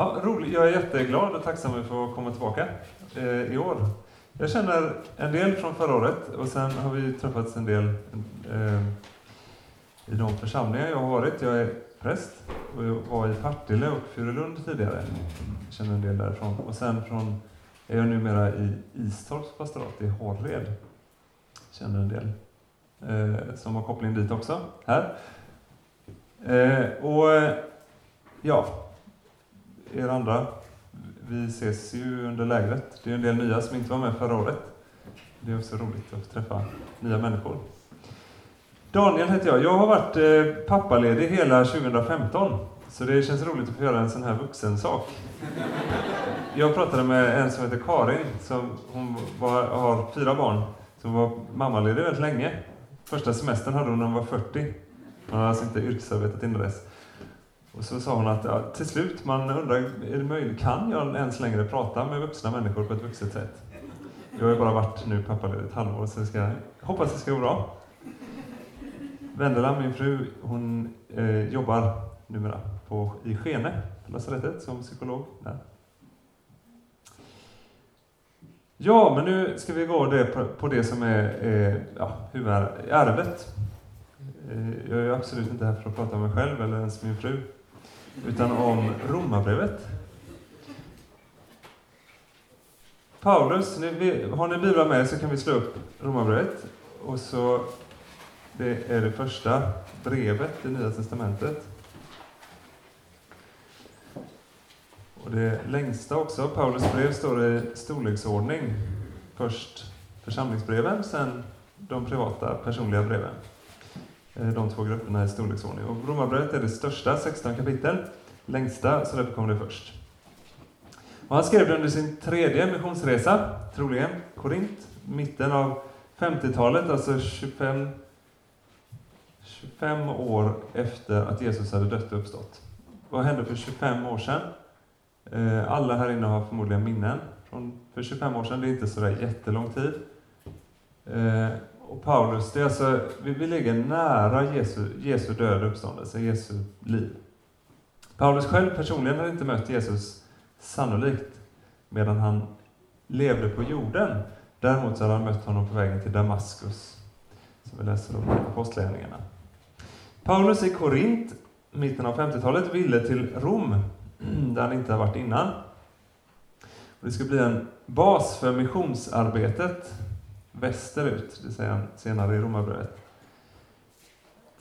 Ja, roligt. Jag är jätteglad och tacksam för att få komma tillbaka eh, i år. Jag känner en del från förra året och sen har vi träffats en del eh, i de församlingar jag har varit. Jag är präst och jag var i Partille och Furulund tidigare. Jag känner en del därifrån. Och sen från, är jag numera i Istorps pastorat i Hårred. Känner en del eh, som har koppling dit också, här. Eh, och ja, er andra, vi ses ju under lägret. Det är en del nya som inte var med förra året. Det är också roligt att träffa nya människor. Daniel heter jag. Jag har varit eh, pappaledig hela 2015. Så det känns roligt att få göra en sån här vuxensak. Jag pratade med en som heter Karin, som hon var, har fyra barn, som var mammaledig väldigt länge. Första semestern hade hon när hon var 40. Hon hade alltså inte yrkesarbetat innan dess. Och så sa hon att ja, till slut, man undrar, är det möjligt, kan jag ens längre prata med vuxna människor på ett vuxet sätt? Jag har ju bara varit nu pappaledig ett halvår, så jag ska, hoppas det ska gå bra. Vendela, min fru, hon eh, jobbar numera på, i Skene, på lasarettet, som psykolog. Där. Ja, men nu ska vi gå det på, på det som är eh, ja, huvudärvet. Eh, jag är absolut inte här för att prata om mig själv eller ens min fru, utan om Romarbrevet. Paulus, har ni biblar med så kan vi slå upp Romarbrevet. Och så, det är det första brevet i Nya Testamentet. Och det längsta också. Paulus brev står i storleksordning. Först församlingsbreven, sen de privata personliga breven. Eh, de två grupperna i storleksordning. Och Romarbrevet är det största, 16 kapitel. Längsta, så därför kommer det först. Och han skrev det under sin tredje missionsresa, troligen Korint, mitten av 50-talet, alltså 25, 25 år efter att Jesus hade dött och uppstått. Vad hände för 25 år sedan? Eh, alla här inne har förmodligen minnen från för 25 år sedan. Det är inte så där jättelång tid. Eh, och Paulus, det är alltså, vi, vi ligger nära Jesu, Jesu död och uppståndelse, Jesu liv. Paulus själv personligen hade inte mött Jesus sannolikt medan han levde på jorden. Däremot så hade han mött honom på vägen till Damaskus, som vi läser om i Apostlagärningarna. Paulus i Korint, mitten av 50-talet, ville till Rom, där han inte har varit innan. Och det ska bli en bas för missionsarbetet västerut, det säger han senare i Romarbrevet.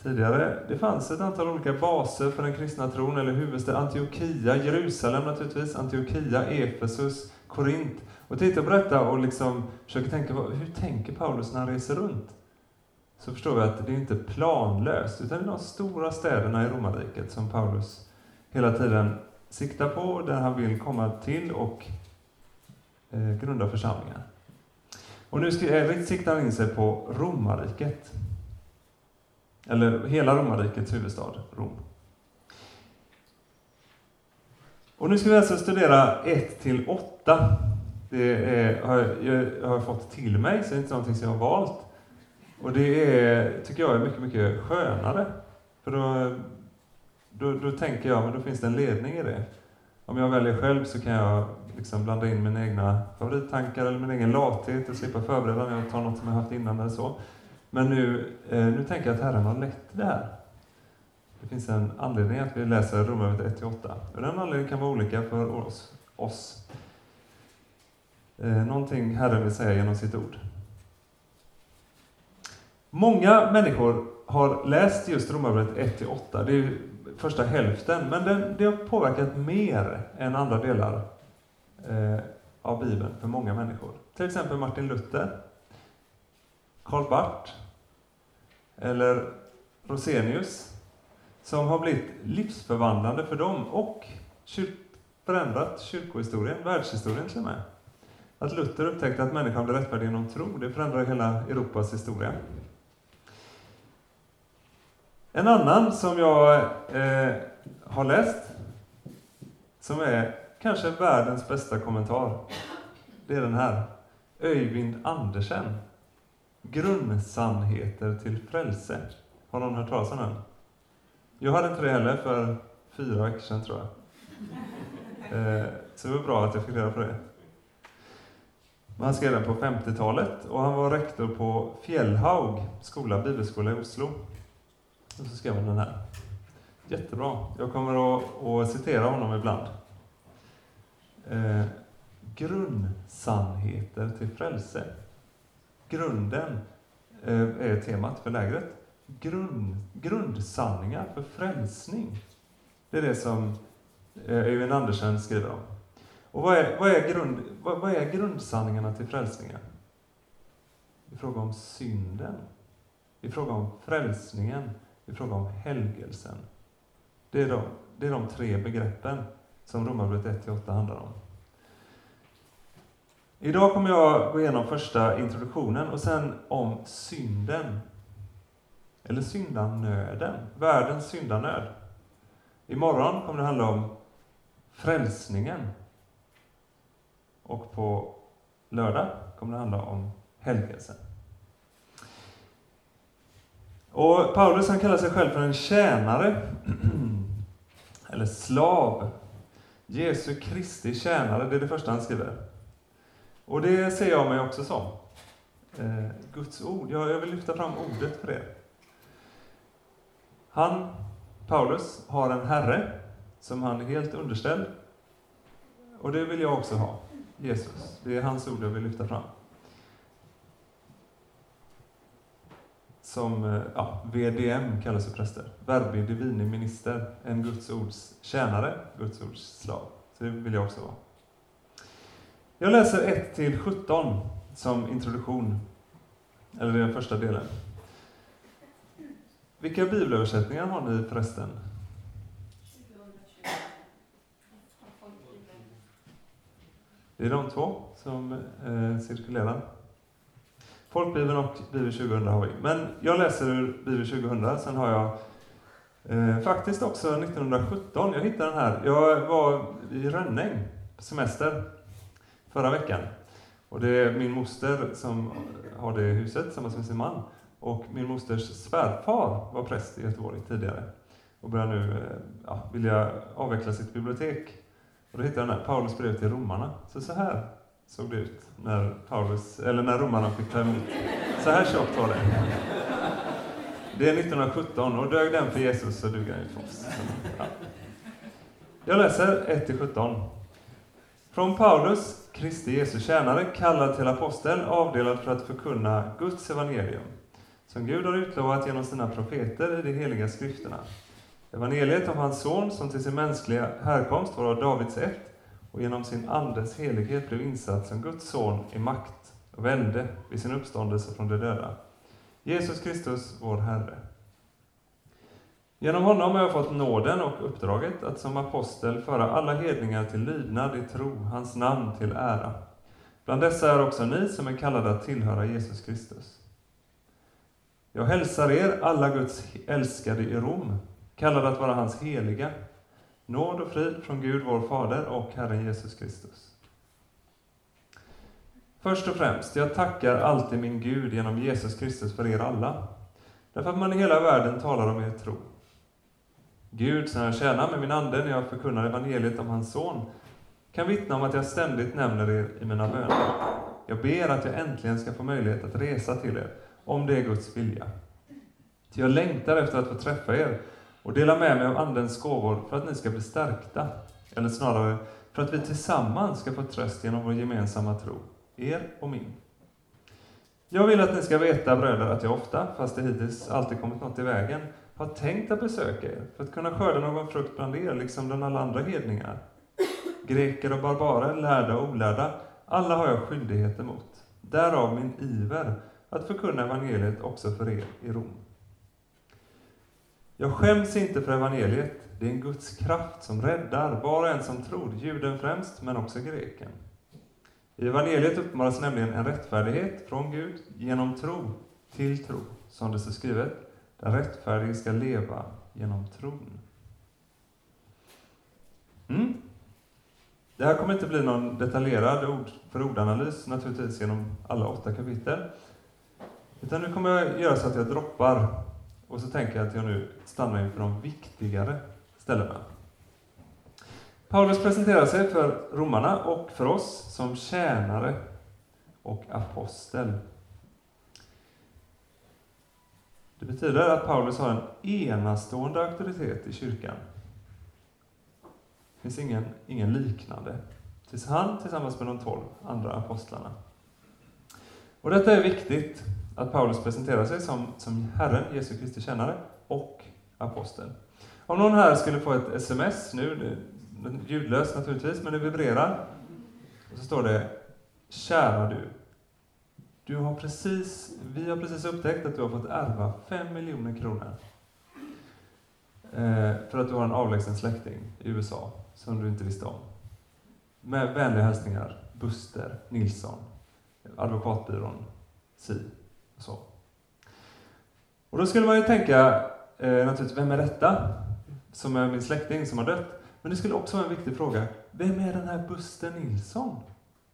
Tidigare, det fanns ett antal olika baser för den kristna tron, eller huvudstäder. Antiochia, Jerusalem naturligtvis, Antiochia, Efesus, Korint. Och titta på detta och liksom försöker tänka, hur tänker Paulus när han reser runt? Så förstår vi att det är inte planlöst, utan det är de stora städerna i romarriket som Paulus hela tiden siktar på, där han vill komma till och eh, grunda församlingar. Och nu siktar han in sig på romarriket. Eller hela romarrikets huvudstad, Rom. Och nu ska vi alltså studera 1 till 8. Det är, har jag, har fått till mig, så det är inte någonting som jag har valt. Och det är, tycker jag är mycket, mycket skönare. För då, då, då tänker jag, men då finns det en ledning i det. Om jag väljer själv så kan jag liksom blanda in mina egna favorittankar eller min egen lathet och slippa förbereda när jag tar något som jag haft innan eller så. Men nu, eh, nu tänker jag att Herren har lett det här. Det finns en anledning att vi läser Romarbrevet 1-8. Och den anledningen kan vara olika för oss. oss. Eh, någonting Herren vill säga genom sitt ord. Många människor har läst just Romarbrevet 1-8. Det är första hälften, men det, det har påverkat mer än andra delar eh, av Bibeln för många människor. Till exempel Martin Luther, Karl Barth eller Rosenius som har blivit livsförvandlande för dem och kyr förändrat kyrkohistorien, världshistorien till och med. Att Luther upptäckte att människan blir rättfärdig genom tro, det förändrar hela Europas historia. En annan som jag eh, har läst, som är kanske världens bästa kommentar, det är den här. Öyvind Andersen. Grundsannheter till frälse. Har någon hört talas om den? Jag hade inte det heller för fyra veckor sedan, tror jag. Eh, så det var bra att jag fick reda på det. Han skrev den på 50-talet och han var rektor på Fjällhaug skola, bibelskola i Oslo. Och så skrev han den här. Jättebra. Jag kommer att, att citera honom ibland. Eh, grundsannheter till frälse. Grunden eh, är temat för lägret. Grund, grundsanningar för frälsning. Det är det som eh, Andersen skriver om. Och vad är, vad, är grund, vad, vad är grundsanningarna till frälsningen? I fråga om synden, i fråga om frälsningen, i fråga om helgelsen. Det är de, det är de tre begreppen som Romarbrevet 1-8 handlar om. Idag kommer jag gå igenom första introduktionen och sen om synden. Eller syndanöden, världens syndanöd. Imorgon kommer det handla om frälsningen. Och på lördag kommer det handla om helgelsen. Och Paulus han kallar sig själv för en tjänare, eller slav. Jesu Kristi tjänare, det är det första han skriver. Och det ser jag mig också som. Eh, Guds ord. Jag, jag vill lyfta fram ordet för er. Han, Paulus, har en Herre som han är helt underställd. Och det vill jag också ha. Jesus. Det är hans ord jag vill lyfta fram. Som eh, ja, VDM kallas för präster. Verbi divini minister. En Guds ords tjänare, Guds ords slav. Så det vill jag också vara. Jag läser 1-17 som introduktion, eller den första delen. Vilka bibelöversättningar har ni förresten? Det är de två som eh, cirkulerar. Folkbibeln och Bibel 2000 har vi. Men jag läser ur Bibel 2000, sen har jag eh, faktiskt också 1917, jag hittade den här. Jag var i Rönning på semester förra veckan. Och det är min moster som har det huset tillsammans med sin man. Och min mosters svärfar var präst i Göteborg tidigare och börjar nu eh, ja, vilja avveckla sitt bibliotek. Och då hittade jag den här, Paulus brev till romarna. Så så här såg det ut när, Paulus, eller när romarna fick ta emot. Så här tjockt var det. Det är 1917 och dög den för Jesus så duger den för oss. Ja. Jag läser 1-17. Från Paulus, Kristi Jesu tjänare, kallad till apostel, avdelad för att förkunna Guds evangelium, som Gud har utlovat genom sina profeter i de heliga skrifterna. Evangeliet om hans son, som till sin mänskliga härkomst var av Davids ett och genom sin Andes helighet blev insatt som Guds son i makt och välde vid sin uppståndelse från de döda. Jesus Kristus, vår Herre. Genom honom har jag fått nåden och uppdraget att som apostel föra alla hedningar till lydnad i tro, hans namn till ära. Bland dessa är också ni som är kallade att tillhöra Jesus Kristus. Jag hälsar er, alla Guds älskade i Rom, kallade att vara hans heliga. Nåd och frid från Gud, vår Fader och Herren Jesus Kristus. Först och främst, jag tackar alltid min Gud genom Jesus Kristus för er alla, därför att man i hela världen talar om er tro. Gud, som jag tjänar med min ande när jag förkunnar evangeliet om hans son, kan vittna om att jag ständigt nämner er i mina böner. Jag ber att jag äntligen ska få möjlighet att resa till er, om det är Guds vilja. Ty jag längtar efter att få träffa er och dela med mig av Andens gåvor för att ni ska bli stärkta, eller snarare för att vi tillsammans ska få tröst genom vår gemensamma tro, er och min. Jag vill att ni ska veta, bröder, att jag ofta, fast det hittills alltid kommit något i vägen, har tänkt att besöka er för att kunna skörda någon frukt bland er, liksom bland alla andra hedningar. Greker och barbarer, lärda och olärda, alla har jag skyldigheter mot. Därav min iver att förkunna evangeliet också för er i Rom. Jag skäms inte för evangeliet, det är en Guds kraft som räddar var och en som tror, juden främst, men också greken. I evangeliet uppmanas nämligen en rättfärdighet från Gud genom tro till tro, som det står skrivet. Den rättfärdige ska leva genom tron. Mm. Det här kommer inte bli någon detaljerad ord för ordanalys naturligtvis genom alla åtta kapitel. Utan nu kommer jag göra så att jag droppar och så tänker jag att jag nu stannar inför de viktigare ställena. Paulus presenterar sig för romarna och för oss som tjänare och apostel. Det betyder att Paulus har en enastående auktoritet i kyrkan. Det finns ingen, ingen liknande. Tills han tillsammans med de tolv andra apostlarna. Och detta är viktigt, att Paulus presenterar sig som, som Herren, Jesu Kristi tjänare och aposteln. Om någon här skulle få ett sms nu, ljudlöst naturligtvis, men det vibrerar. Och så står det Kära du. Du har precis, vi har precis upptäckt att du har fått ärva 5 miljoner kronor. Eh, för att du har en avlägsen släkting i USA som du inte visste om. Med vänliga hälsningar Buster Nilsson, advokatbyrån Si så. Och då skulle man ju tänka, eh, naturligtvis, vem är detta? Som är min släkting som har dött. Men det skulle också vara en viktig fråga. Vem är den här Buster Nilsson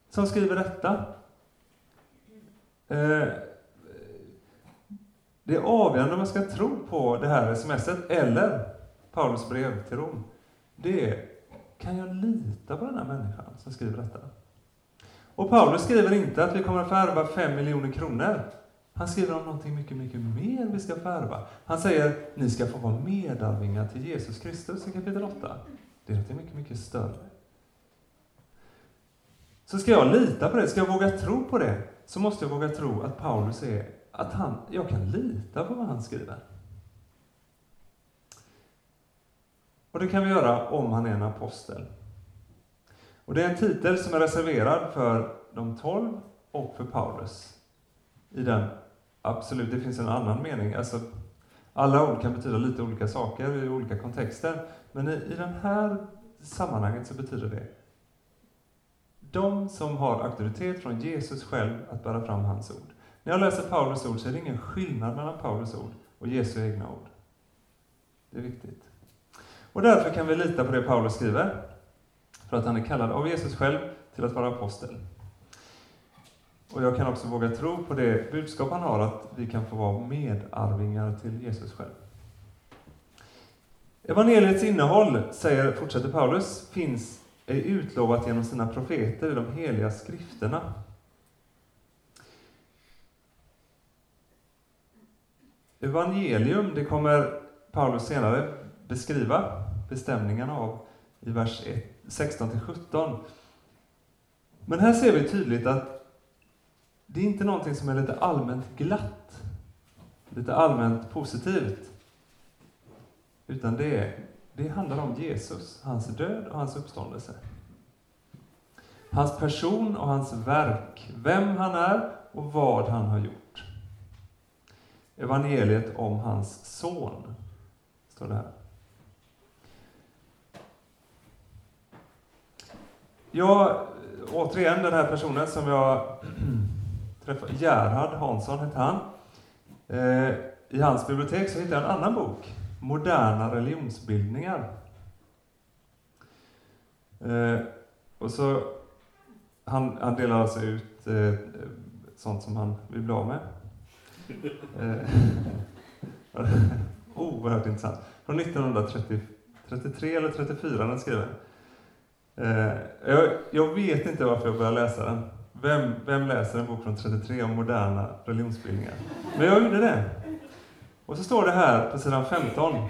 som skriver detta? Eh, det är avgörande om man ska tro på det här smset eller Paulus brev till Rom. Det är, kan jag lita på den här människan som skriver detta? Och Paulus skriver inte att vi kommer att få ärva fem miljoner kronor. Han skriver om någonting mycket, mycket mer vi ska förärva. Han säger, ni ska få vara medarvingar till Jesus Kristus i kapitel 8. Det är något mycket, mycket större. Så ska jag lita på det, ska jag våga tro på det, så måste jag våga tro att Paulus är, att han, jag kan lita på vad han skriver. Och det kan vi göra om han är en apostel. Och det är en titel som är reserverad för de tolv och för Paulus. I den, absolut, det finns en annan mening. Alltså, alla ord kan betyda lite olika saker i olika kontexter, men i, i det här sammanhanget så betyder det de som har auktoritet från Jesus själv att bära fram hans ord. När jag läser Paulus ord så är det ingen skillnad mellan Paulus ord och Jesu egna ord. Det är viktigt. Och därför kan vi lita på det Paulus skriver, för att han är kallad av Jesus själv till att vara apostel. Och jag kan också våga tro på det budskap han har, att vi kan få vara medarvingar till Jesus själv. Evangeliets innehåll, säger, fortsätter Paulus, finns, är utlovat genom sina profeter i de heliga skrifterna. Evangelium, det kommer Paulus senare beskriva bestämningarna av i vers 16-17. Men här ser vi tydligt att det är inte någonting som är lite allmänt glatt, lite allmänt positivt. Utan det, det handlar om Jesus, hans död och hans uppståndelse. Hans person och hans verk, vem han är och vad han har gjort. Evangeliet om hans son, står det här. Jag, återigen den här personen som jag träffade, Gerhard Hansson hette han. Eh, I hans bibliotek så hittade jag en annan bok moderna religionsbildningar. Eh, och så, han, han delar alltså ut eh, sånt som han vill bli av med. Eh, oerhört intressant. Från 1933 eller 34 den skriven. Eh, jag, jag, vet inte varför jag började läsa den. Vem, vem läser en bok från 33 om moderna religionsbildningar? Men jag gjorde det. Och så står det här på sidan 15.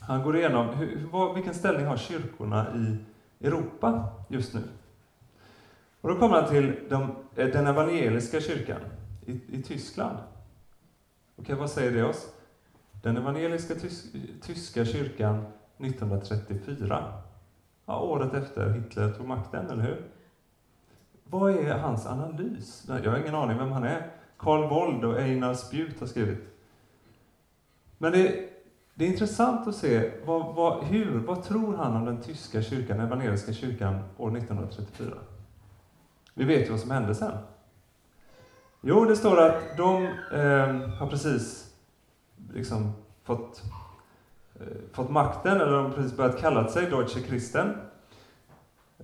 Han går igenom hur, vad, vilken ställning har kyrkorna i Europa just nu. Och då kommer han till de, eh, den evangeliska kyrkan i, i Tyskland. Okej, vad säger det oss? Den evangeliska tys, tyska kyrkan 1934. Ja, året efter Hitler tog makten, eller hur? Vad är hans analys? Jag har ingen aning vem han är. Karl Wold och Einar Spjut har skrivit men det, det är intressant att se vad, vad, hur, vad tror han om den tyska kyrkan, den evangeliska kyrkan, år 1934? Vi vet ju vad som hände sen. Jo, det står att de eh, har precis liksom fått, eh, fått makten, eller de har precis börjat kalla sig Deutsche Christen.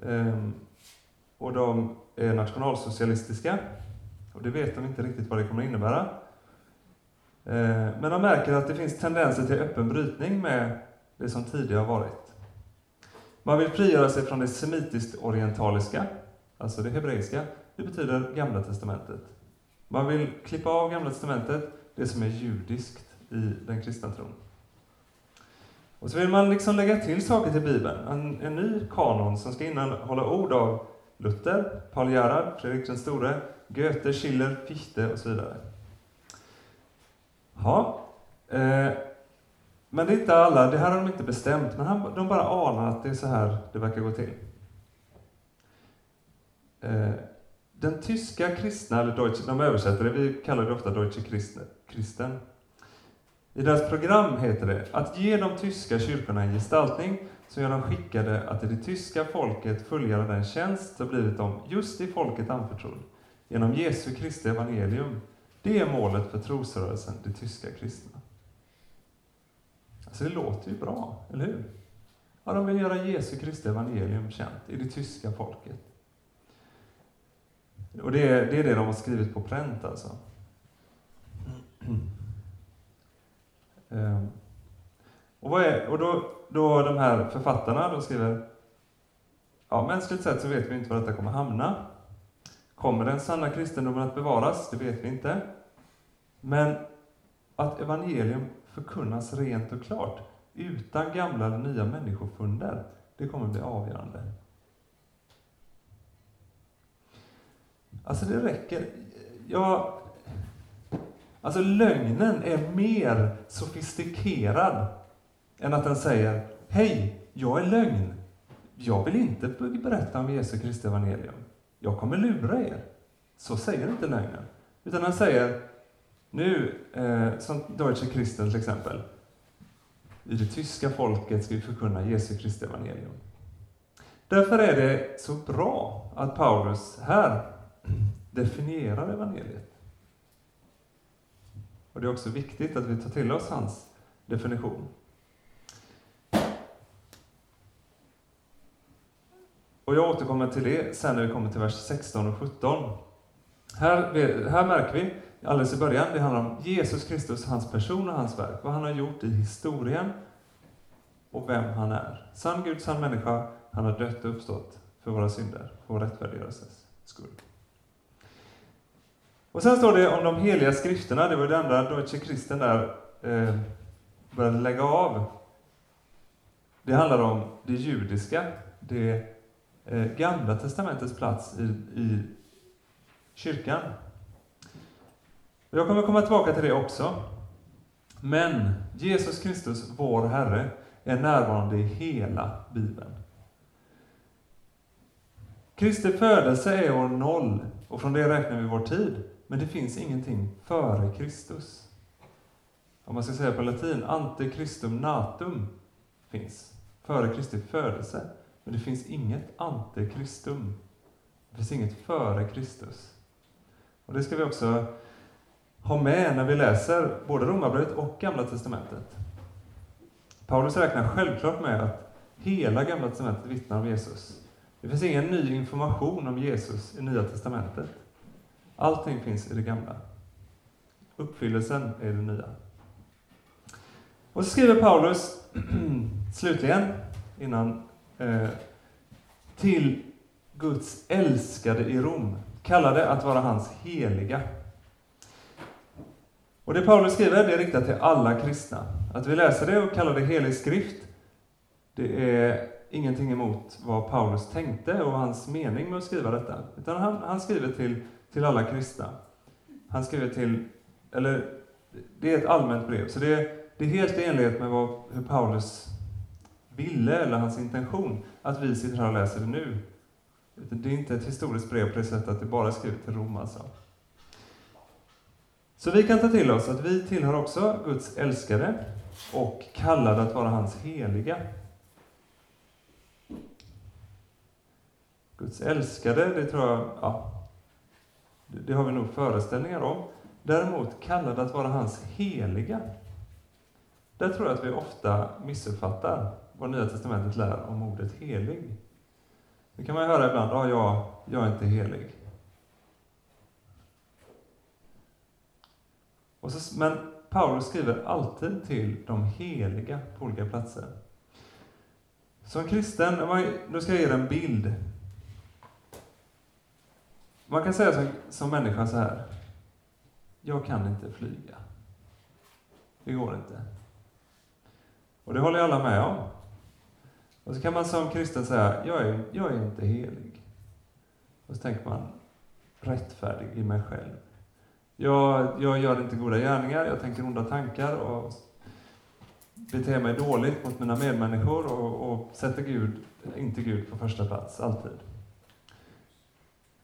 Eh, och de är nationalsocialistiska. Och det vet de inte riktigt vad det kommer innebära. Eh, men de märker att det finns tendenser till öppen brytning med det som tidigare har varit. Man vill frigöra sig från det semitiskt orientaliska, alltså det hebreiska. Det betyder Gamla testamentet. Man vill klippa av Gamla testamentet, det som är judiskt i den kristna tron. Och så vill man liksom lägga till saker till Bibeln, en, en ny kanon som ska innehålla ord av Luther, Paul Gerhard, Fredrik den store, Goethe, Schiller, Fichte och så vidare. Ja, eh, men det är inte alla, det här har de inte bestämt, men de bara anar att det är så här det verkar gå till. Eh, den tyska kristna, eller Deutsche, de översätter det, vi kallar det ofta Deutsche Christen. I deras program heter det att ge de tyska kyrkorna en gestaltning som gör dem skickade att i det tyska folket fullgöra den tjänst som blivit dem just i folket anförtrodd genom Jesu Kristi evangelium. Det är målet för trosrörelsen, de tyska kristna. Alltså det låter ju bra, eller hur? Ja, de vill göra Jesu Kristi evangelium känt i det tyska folket. Och det är, det är det de har skrivit på pränt alltså. Ehm. Och, vad är, och då, då de här författarna, de skriver Ja, mänskligt sett så vet vi inte var detta kommer hamna. Kommer den sanna kristendomen att bevaras? Det vet vi inte. Men att evangelium förkunnas rent och klart, utan gamla eller nya människofunder, det kommer bli avgörande. Alltså det räcker. Ja, alltså lögnen är mer sofistikerad än att den säger Hej, jag är lögn. Jag vill inte berätta om Jesu Kristi evangelium. Jag kommer lura er. Så säger inte lögnen. Utan den säger nu, eh, som Deutsche Christen till exempel. I det tyska folket ska vi förkunna Jesu Kristi evangelium. Därför är det så bra att Paulus här definierar evangeliet. Och det är också viktigt att vi tar till oss hans definition. Och jag återkommer till det sen när vi kommer till vers 16 och 17. Här, här märker vi alldeles i början, det handlar om Jesus Kristus, hans person och hans verk, vad han har gjort i historien och vem han är. Sann Gud, sann människa, han har dött och uppstått för våra synder, för vår rättfärdiggörelses skull. Och sen står det om de heliga skrifterna, det var det enda Deutsche Christen där eh, började lägga av. Det handlar om det judiska, det Eh, gamla testamentets plats i, i kyrkan. Jag kommer komma tillbaka till det också. Men Jesus Kristus, vår Herre, är närvarande i hela Bibeln. Kristi födelse är år noll och från det räknar vi vår tid. Men det finns ingenting före Kristus. Om man ska säga på latin, ante Christum natum finns före Kristi födelse. Men det finns inget ante Christum. Det finns inget före Kristus. Och det ska vi också ha med när vi läser både Romarbrevet och Gamla Testamentet. Paulus räknar självklart med att hela Gamla Testamentet vittnar om Jesus. Det finns ingen ny information om Jesus i Nya Testamentet. Allting finns i det gamla. Uppfyllelsen är det nya. Och så skriver Paulus slutligen, innan, eh, till Guds älskade i Rom, kallade att vara hans heliga. Och det Paulus skriver, det är riktat till alla kristna. Att vi läser det och kallar det helig skrift, det är ingenting emot vad Paulus tänkte och hans mening med att skriva detta. Utan han, han skriver till, till alla kristna. Han skriver till, eller det är ett allmänt brev, så det är, det är helt i enlighet med vad, hur Paulus ville, eller hans intention, att vi sitter här och läser det nu. Det är inte ett historiskt brev på det sättet att det bara är skrivet till Rom alltså. Så vi kan ta till oss att vi tillhör också Guds älskade och kallade att vara hans heliga. Guds älskade, det tror jag, ja, det har vi nog föreställningar om. Däremot kallade att vara hans heliga. Där tror jag att vi ofta missuppfattar vad Nya Testamentet lär om ordet helig. Det kan man höra ibland, ja, jag, jag är inte helig. Och så, men Paulus skriver alltid till de heliga på olika platser. Som kristen, nu ska jag ge er en bild. Man kan säga som, som människa så här. Jag kan inte flyga. Det går inte. Och det håller alla med om. Och så kan man som kristen säga, jag är, jag är inte helig. Och så tänker man, rättfärdig i mig själv. Jag, jag gör inte goda gärningar, jag tänker onda tankar och beter mig dåligt mot mina medmänniskor och, och sätter Gud, inte Gud på första plats, alltid.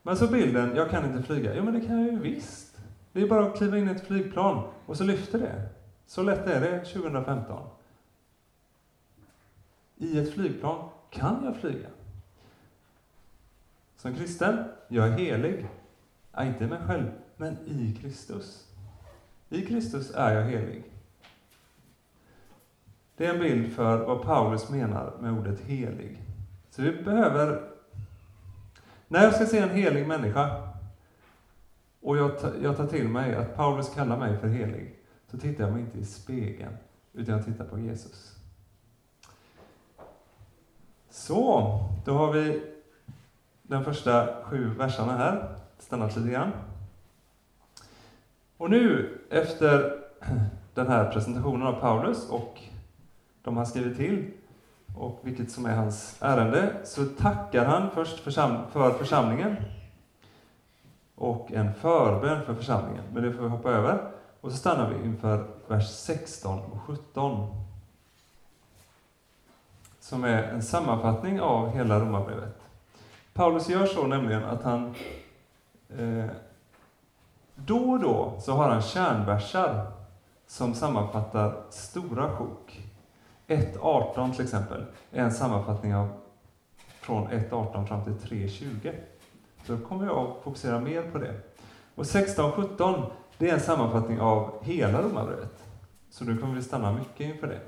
Men så bilden, jag kan inte flyga. Jo, men det kan jag ju visst. Det är bara att kliva in i ett flygplan och så lyfter det. Så lätt är det 2015. I ett flygplan kan jag flyga. Som kristen, jag är helig. Ja, inte mig själv, men i Kristus. I Kristus är jag helig. Det är en bild för vad Paulus menar med ordet helig. Så vi behöver... När jag ska se en helig människa och jag, jag tar till mig att Paulus kallar mig för helig, så tittar jag mig inte i spegeln, utan jag tittar på Jesus. Så, då har vi de första sju verserna här, stannat lite grann. Och nu, efter den här presentationen av Paulus och de han skrivit till, och vilket som är hans ärende, så tackar han först försam för församlingen och en förbön för församlingen. Men det får vi hoppa över. Och så stannar vi inför vers 16 och 17. Som är en sammanfattning av hela Romarbrevet. Paulus gör så nämligen att han eh, då och då så har han kärnversar som sammanfattar stora sjok. 1.18 till exempel är en sammanfattning av från 1.18 fram till 3.20. Så då kommer jag att fokusera mer på det. Och 16.17 det är en sammanfattning av hela Romarbrevet. Så nu kommer vi stanna mycket inför det.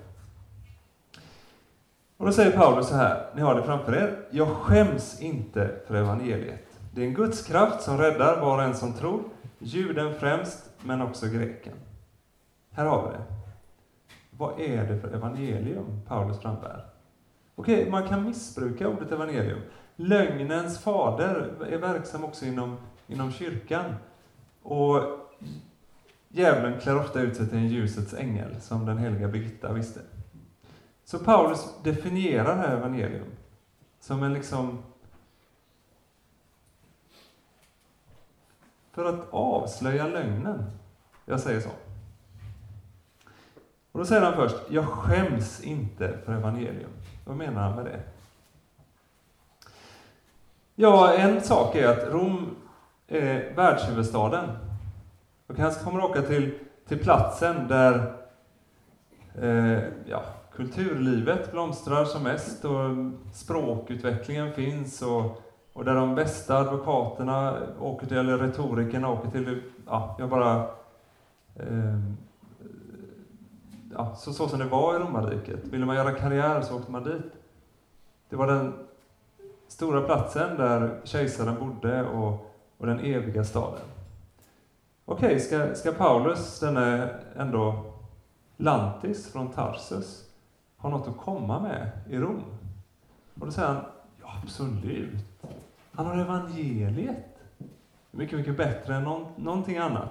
Och då säger Paulus så här, ni har det framför er. Jag skäms inte för evangeliet. Det är en Guds kraft som räddar var och en som tror, juden främst, men också greken. Här har vi det. Vad är det för evangelium Paulus frambär? Okej, okay, man kan missbruka ordet evangelium. Lögnens fader är verksam också inom, inom kyrkan. Och djävulen klär ofta ut sig till en ljusets ängel, som den heliga Birgitta visste. Så Paulus definierar här evangelium som en liksom för att avslöja lögnen. Jag säger så. Och då säger han först, jag skäms inte för evangelium. Vad menar han med det? Ja, en sak är att Rom är världshuvudstaden. Och kanske kommer åka till, till platsen där eh, ja, kulturlivet blomstrar som mest och språkutvecklingen finns och, och där de bästa advokaterna åker till, eller retorikerna åker till, ja, jag bara eh, ja, så, så som det var i romarriket. Ville man göra karriär så åkte man dit. Det var den stora platsen där kejsaren bodde och, och den eviga staden. Okej, okay, ska, ska Paulus, denne ändå lantis från Tarsus, har något att komma med i Rom? Och då säger han, ja absolut. Han har evangeliet. Mycket, mycket bättre än någon, någonting annat.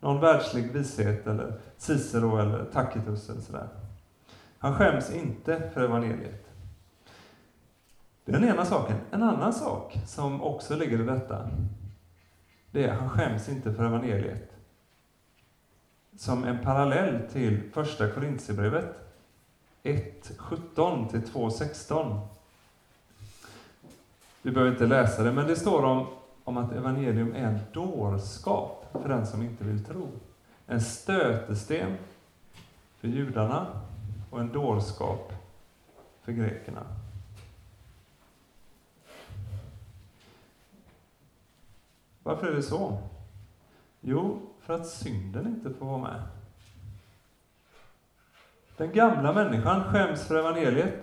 Någon världslig vishet eller Cicero eller Tacitus eller sådär. Han skäms inte för evangeliet. Det är den ena saken. En annan sak som också ligger i detta, det är att han skäms inte för evangeliet. Som en parallell till första Korintierbrevet 1.17 till 2.16. Vi behöver inte läsa det, men det står om, om att evangelium är en dårskap för den som inte vill tro. En stötesten för judarna och en dårskap för grekerna. Varför är det så? Jo, för att synden inte får vara med. Den gamla människan skäms för evangeliet,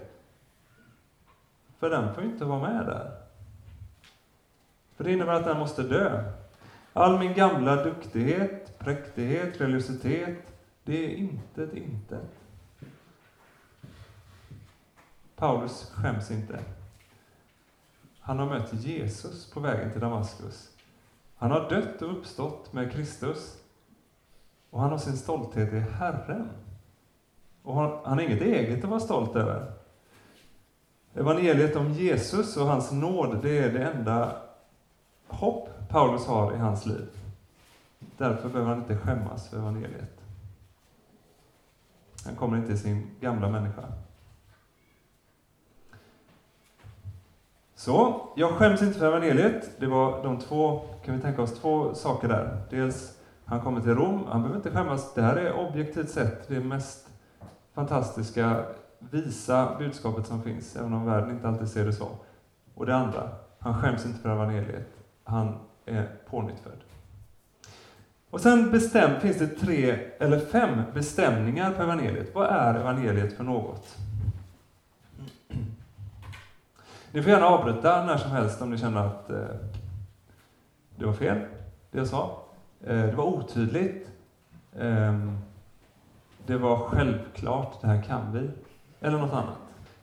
för den får inte vara med där. För det innebär att den måste dö. All min gamla duktighet, präktighet, religiositet, det är intet intet. Paulus skäms inte. Han har mött Jesus på vägen till Damaskus. Han har dött och uppstått med Kristus. Och han har sin stolthet i Herren. Och han, han har inget eget att vara stolt över. Evangeliet om Jesus och hans nåd, det är det enda hopp Paulus har i hans liv. Därför behöver han inte skämmas för evangeliet. Han kommer inte i sin gamla människa. Så, jag skäms inte för evangeliet. Det var de två, kan vi tänka oss, två saker där. Dels, han kommer till Rom, han behöver inte skämmas. Det här är objektivt sett det mest fantastiska, visa budskapet som finns, även om världen inte alltid ser det så. Och det andra, han skäms inte för evangeliet. Han är pånyttfödd. Och sen bestäm, finns det tre eller fem bestämningar på evangeliet. Vad är evangeliet för något? Ni får gärna avbryta när som helst om ni känner att eh, det var fel, det jag sa. Eh, det var otydligt. Eh, det var självklart, det här kan vi. Eller något annat.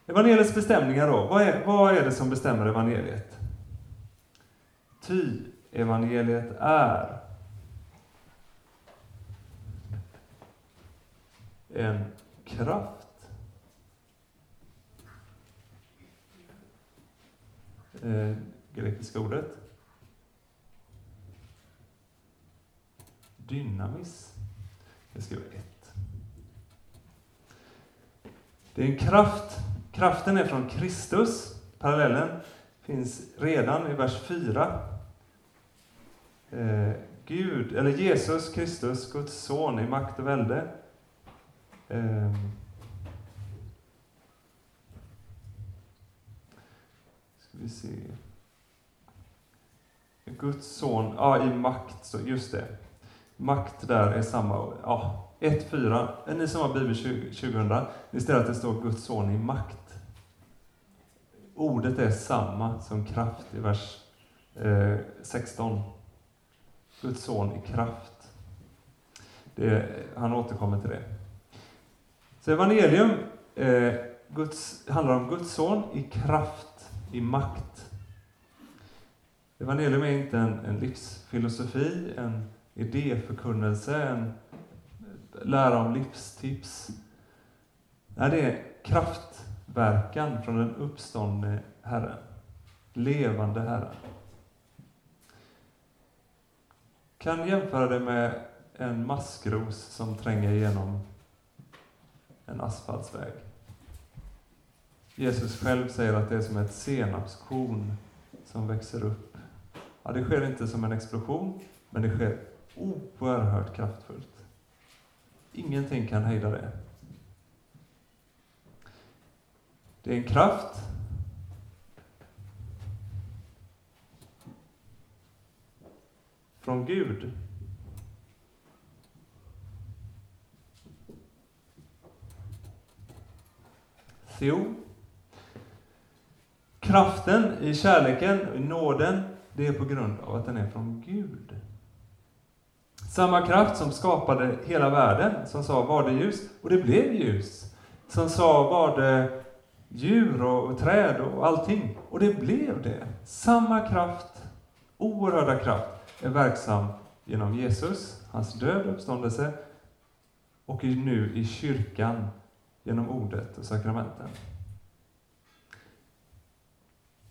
Evangeliets bestämningar då. Vad är, vad är det som bestämmer evangeliet? Ty evangeliet är en kraft eh, grekiska ordet. Dynamis. Jag skriver ett. Det är en kraft. Kraften är från Kristus. Parallellen finns redan i vers 4. Eh, Gud, eller Jesus Kristus, Guds son i makt och välde. Eh, vi se. Guds son, ja i makt, så just det. Makt där är samma, ja, 1-4. Ni som har Bibel 2000, ni ser att det står Guds son i makt. Ordet är samma som kraft i vers eh, 16. Guds son i kraft. Det, han återkommer till det. Så evangelium eh, Guds, handlar om Guds son i kraft i makt. Evangelium är inte en, en livsfilosofi, en idéförkunnelse, en lära om livstips. Nej, det är kraftverkan från den uppståndne Herren. Levande Herren. Kan jämföra det med en maskros som tränger igenom en asfaltsväg. Jesus själv säger att det är som ett senapskorn som växer upp. Ja, det sker inte som en explosion, men det sker oerhört kraftfullt. Ingenting kan hejda det. Det är en kraft från Gud. Jo, Kraften i kärleken, i nåden, det är på grund av att den är från Gud. Samma kraft som skapade hela världen, som sa var det ljus, och det blev ljus. Som sa var det djur och, träd och allting, och det blev det. Samma kraft, oerhörda kraft, är verksam genom Jesus, hans död och uppståndelse, och nu i kyrkan genom ordet och sakramenten.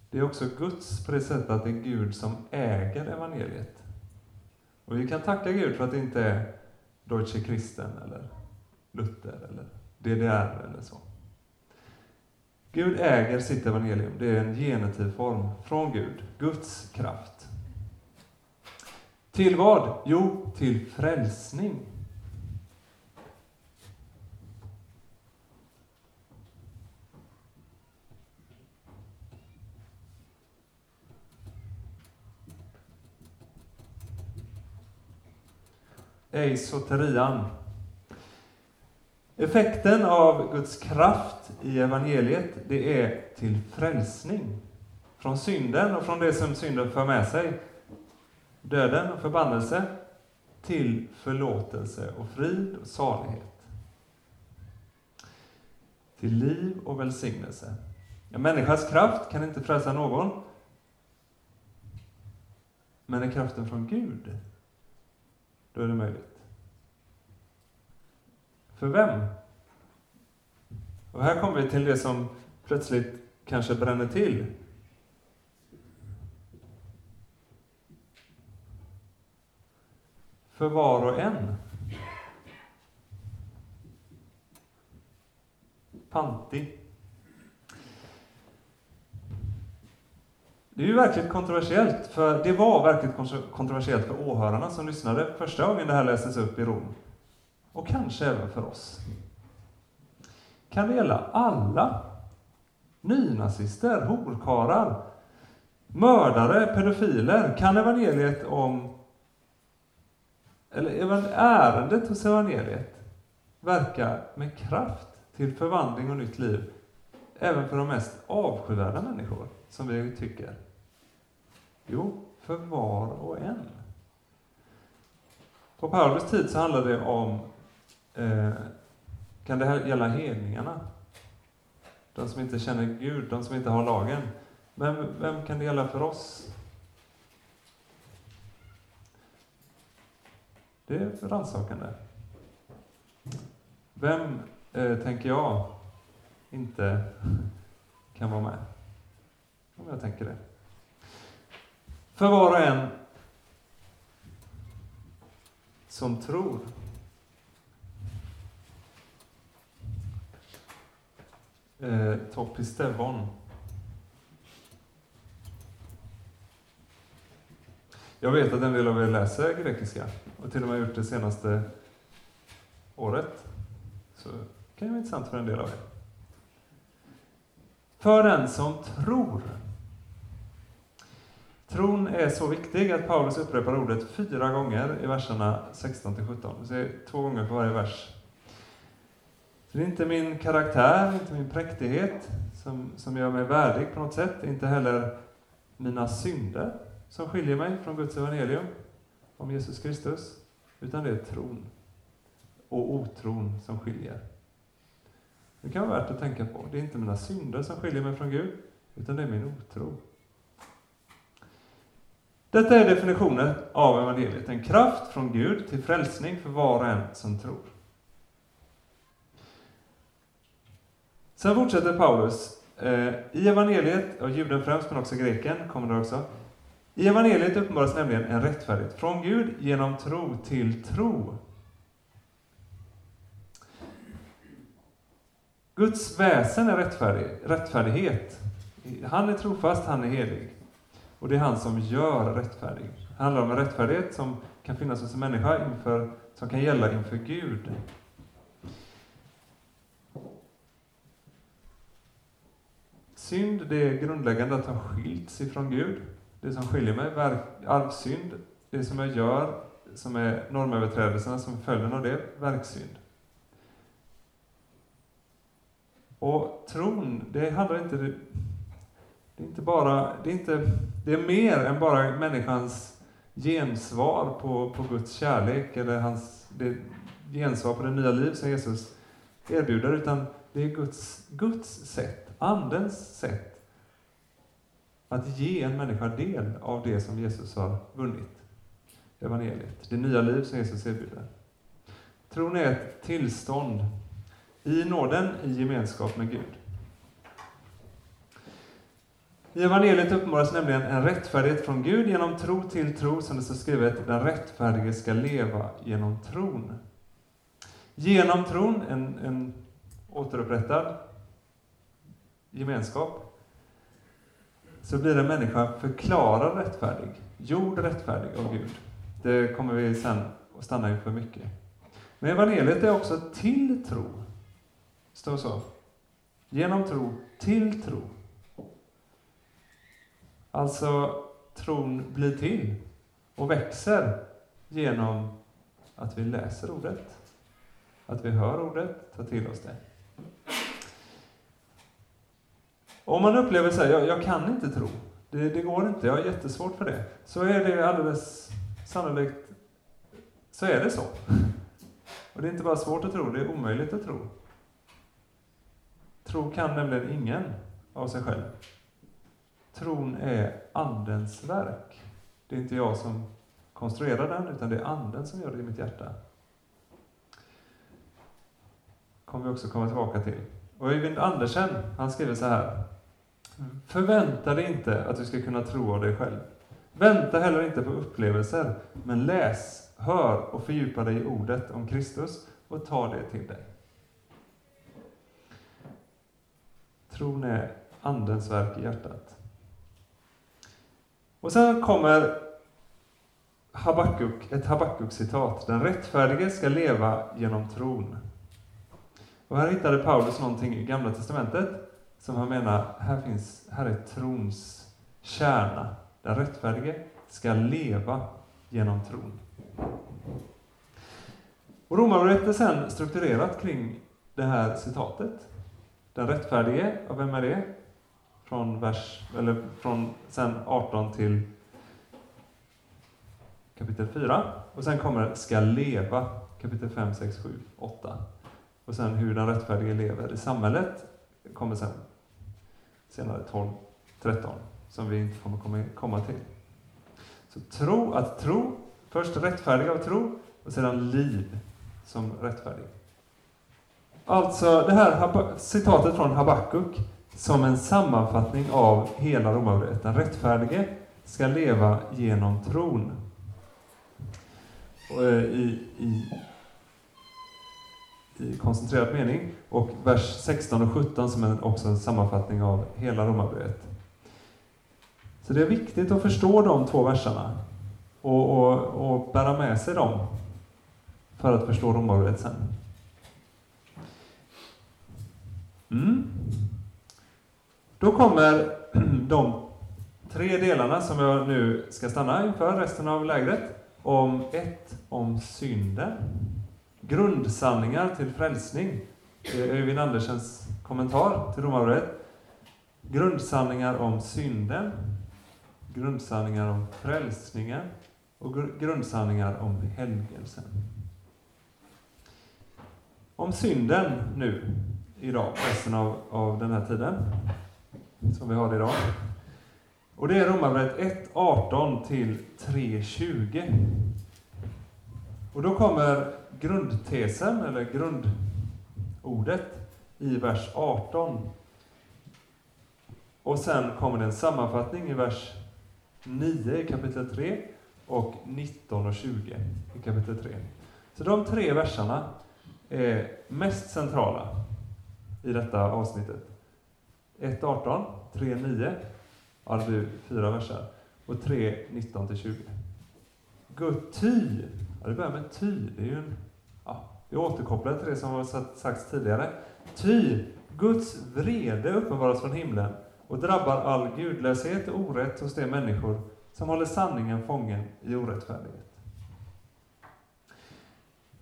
Det är också Guds på det sättet att det är Gud som äger evangeliet. Och vi kan tacka Gud för att det inte är Deutsche Christen eller Luther eller DDR eller så. Gud äger sitt evangelium. Det är en genitiv form från Gud, Guds kraft. Till vad? Jo, till frälsning. Eisoterian. Effekten av Guds kraft i evangeliet, det är till frälsning. Från synden och från det som synden för med sig, döden och förbannelse, till förlåtelse och frid och salighet. Till liv och välsignelse. En människas kraft kan inte frälsa någon. Men är kraften från Gud, då är det möjligt. För vem? Och här kommer vi till det som plötsligt kanske bränner till. För var och en. Pantig. Det är ju verkligt kontroversiellt, för det var verkligt kontroversiellt för åhörarna som lyssnade första gången det här lästes upp i Rom. Och kanske även för oss. Kan det gälla alla? Nynazister, horkarlar, mördare, pedofiler? Kan evangeliet om... Eller ärendet hos evangeliet verka med kraft till förvandling och nytt liv även för de mest avskyvärda människor, som vi tycker? Jo, för var och en. På Paulus tid så handlade det om, eh, kan det här gälla hedningarna? De som inte känner Gud, de som inte har lagen. Men vem kan det gälla för oss? Det är rannsakande. Vem, eh, tänker jag, inte kan vara med? Om jag tänker det. För var och en som tror. Eh, Topistevon. Jag vet att en del av er läser grekiska och till och med gjort det senaste året. Så det kan ju vara intressant för en del av er. För den som tror. Tron är så viktig att Paulus upprepar ordet fyra gånger i verserna 16 17. Det två gånger på varje vers. Så det är inte min karaktär, inte min präktighet som, som gör mig värdig på något sätt. Inte heller mina synder som skiljer mig från Guds evangelium om Jesus Kristus. Utan det är tron och otron som skiljer. Det kan vara värt att tänka på. Det är inte mina synder som skiljer mig från Gud, utan det är min otro. Detta är definitionen av evangeliet. En kraft från Gud till frälsning för var och en som tror. Sen fortsätter Paulus. Eh, I evangeliet, och juden främst, men också greken, kommer det också. I evangeliet uppenbaras nämligen en rättfärdighet från Gud genom tro till tro. Guds väsen är rättfärdig, rättfärdighet. Han är trofast, han är helig. Och det är han som gör rättfärdig. Det handlar om en rättfärdighet som kan finnas hos en människa inför, som kan gälla inför Gud. Synd, det är grundläggande att ha skilts ifrån Gud. Det som skiljer mig, arvsynd, det som jag gör, som är normöverträdelserna som är följden av det, verksynd. Och tron, det handlar inte... Det är inte bara... Det är, inte, det är mer än bara människans gensvar på, på Guds kärlek eller hans det gensvar på det nya liv som Jesus erbjuder, utan det är Guds, Guds sätt, Andens sätt att ge en människa del av det som Jesus har vunnit, evangeliet, det nya liv som Jesus erbjuder. Tron är ett tillstånd i nåden, i gemenskap med Gud. I evangeliet uppenbaras nämligen en rättfärdighet från Gud genom tro till tro, som det står skrivet, den rättfärdige ska leva genom tron. Genom tron, en, en återupprättad gemenskap, så blir en människa förklarad rättfärdig, gjord rättfärdig av Gud. Det kommer vi sen att stanna inför mycket. Men evangeliet är också till tro står så. Genom tro till tro. Alltså, tron blir till och växer genom att vi läser ordet, att vi hör ordet, tar till oss det. Om man upplever sig, jag, jag kan inte tro, det, det, går inte, jag har jättesvårt för det, så är det alldeles sannolikt, så är det så. Och det är inte bara svårt att tro, det är omöjligt att tro. Tro kan nämligen ingen av sig själv. Tron är Andens verk. Det är inte jag som konstruerar den, utan det är Anden som gör det i mitt hjärta. kommer vi också komma tillbaka till. Och Öyvind Andersen, han skriver så här. Förvänta dig inte att du ska kunna tro av dig själv. Vänta heller inte på upplevelser, men läs, hör och fördjupa dig i ordet om Kristus och ta det till dig. Tron är Andens verk i hjärtat. Och sen kommer Habakuk, ett Habakuk-citat. Den rättfärdige ska leva genom tron. Och här hittade Paulus någonting i Gamla Testamentet som han menar, här, finns, här är trons kärna. Den rättfärdige ska leva genom tron. Och Romarbrevet är sen strukturerat kring det här citatet. Den rättfärdige, och vem är det? Från, vers, eller från sen 18 till kapitel 4. Och sen kommer ska leva, kapitel 5, 6, 7, 8. Och sen hur den rättfärdige lever i samhället kommer sen senare 12, 13, som vi inte kommer komma till. Så tro, att tro, först rättfärdig av tro och sedan liv som rättfärdig. Alltså det här citatet från Habakuk som en sammanfattning av hela Romarbrevet. Den rättfärdige ska leva genom tron. Och eh, i, i i koncentrerad mening och vers 16 och 17 som är också en sammanfattning av hela Romarbrevet. Så det är viktigt att förstå de två verserna och, och, och bära med sig dem för att förstå Romarbrevet sen. Mm. Då kommer de tre delarna som jag nu ska stanna inför resten av lägret. Om ett, om synden. Grundsanningar till frälsning. Det är Öyvind Andersens kommentar till Romarbrevet. Grundsanningar om synden, grundsanningar om frälsningen och grundsanningar om helgelsen. Om synden nu, idag, resten av, av den här tiden, som vi har idag. Och det är Romarbrevet 1.18 till 3.20. Och då kommer grundtesen, eller grundordet, i vers 18. Och sen kommer det en sammanfattning i vers 9 i kapitel 3 och 19 och 20 i kapitel 3. Så de tre verserna är mest centrala i detta avsnittet. 1.18, 3.9, ja det blir fyra verser, och 3.19-20. Gå ty, ja det börjar med ty, det är ju en ja, det återkopplar till det som har sagts tidigare. Ty Guds vrede uppenbaras från himlen och drabbar all gudlöshet och orätt hos de människor som håller sanningen fången i orättfärdighet.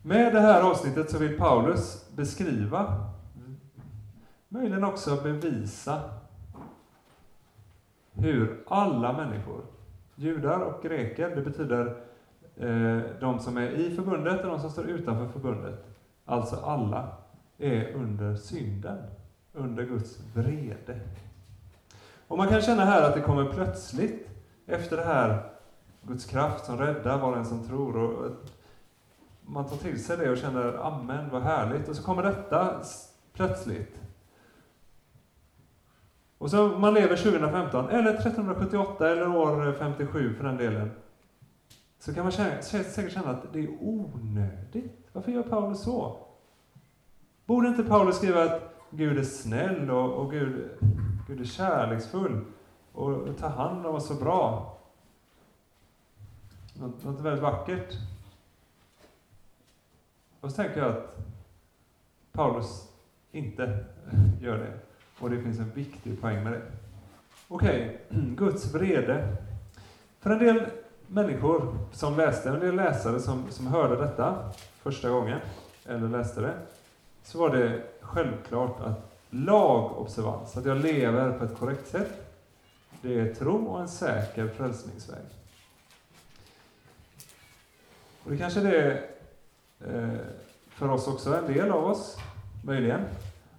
Med det här avsnittet så vill Paulus beskriva, möjligen också bevisa, hur alla människor, judar och greker, det betyder Eh, de som är i förbundet och de som står utanför förbundet, alltså alla, är under synden, under Guds vrede. Och man kan känna här att det kommer plötsligt, efter det här Guds kraft som räddar var och en som tror. Och man tar till sig det och känner amen, vad härligt. Och så kommer detta plötsligt. Och så man lever 2015, eller 1378, eller år 57 för den delen så kan man känna, säkert känna att det är onödigt. Varför gör Paulus så? Borde inte Paulus skriva att Gud är snäll och, och Gud, Gud är kärleksfull och, och tar hand om oss så bra? Något, något väldigt vackert. Och så tänker jag att Paulus inte gör det. Och det finns en viktig poäng med det. Okej, okay. Guds vrede. För en del människor som läste, en del läsare som, som hörde detta första gången, eller läste det, så var det självklart att lagobservans, att jag lever på ett korrekt sätt, det är tro och en säker frälsningsväg. Och det kanske det är för oss också, en del av oss, möjligen.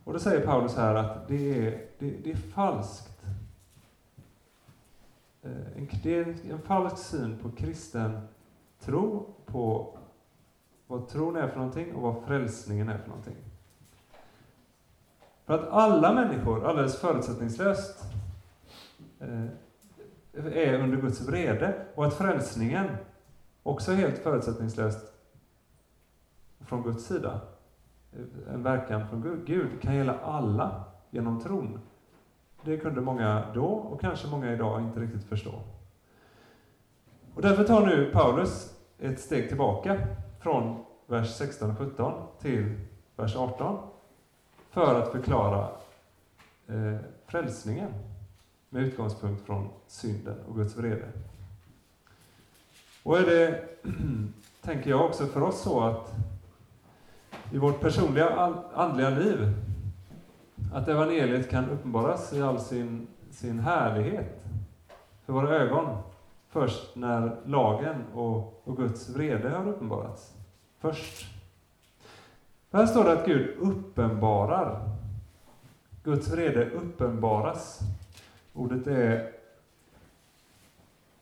Och då säger Paulus här att det är, det, det är falskt. Eh, en, det är en falsk syn på kristen tro, på vad tron är för någonting och vad frälsningen är för någonting. För att alla människor, alldeles förutsättningslöst, eh, är under Guds vrede och att frälsningen också helt förutsättningslöst från Guds sida, Eh, en verkan från Gud, kan gälla alla genom tron. Det kunde många då och kanske många idag inte riktigt förstå. Och därför tar nu Paulus ett steg tillbaka från vers 16 och 17 till vers 18 för att förklara eh, frälsningen med utgångspunkt från synden och Guds vrede. Och är det, tänker jag också för oss så att i vårt personliga andliga liv, att evangeliet kan uppenbaras i all sin, sin härlighet för våra ögon först när lagen och, och Guds vrede har uppenbarats. Först. Här står det att Gud uppenbarar. Guds vrede uppenbaras. Ordet är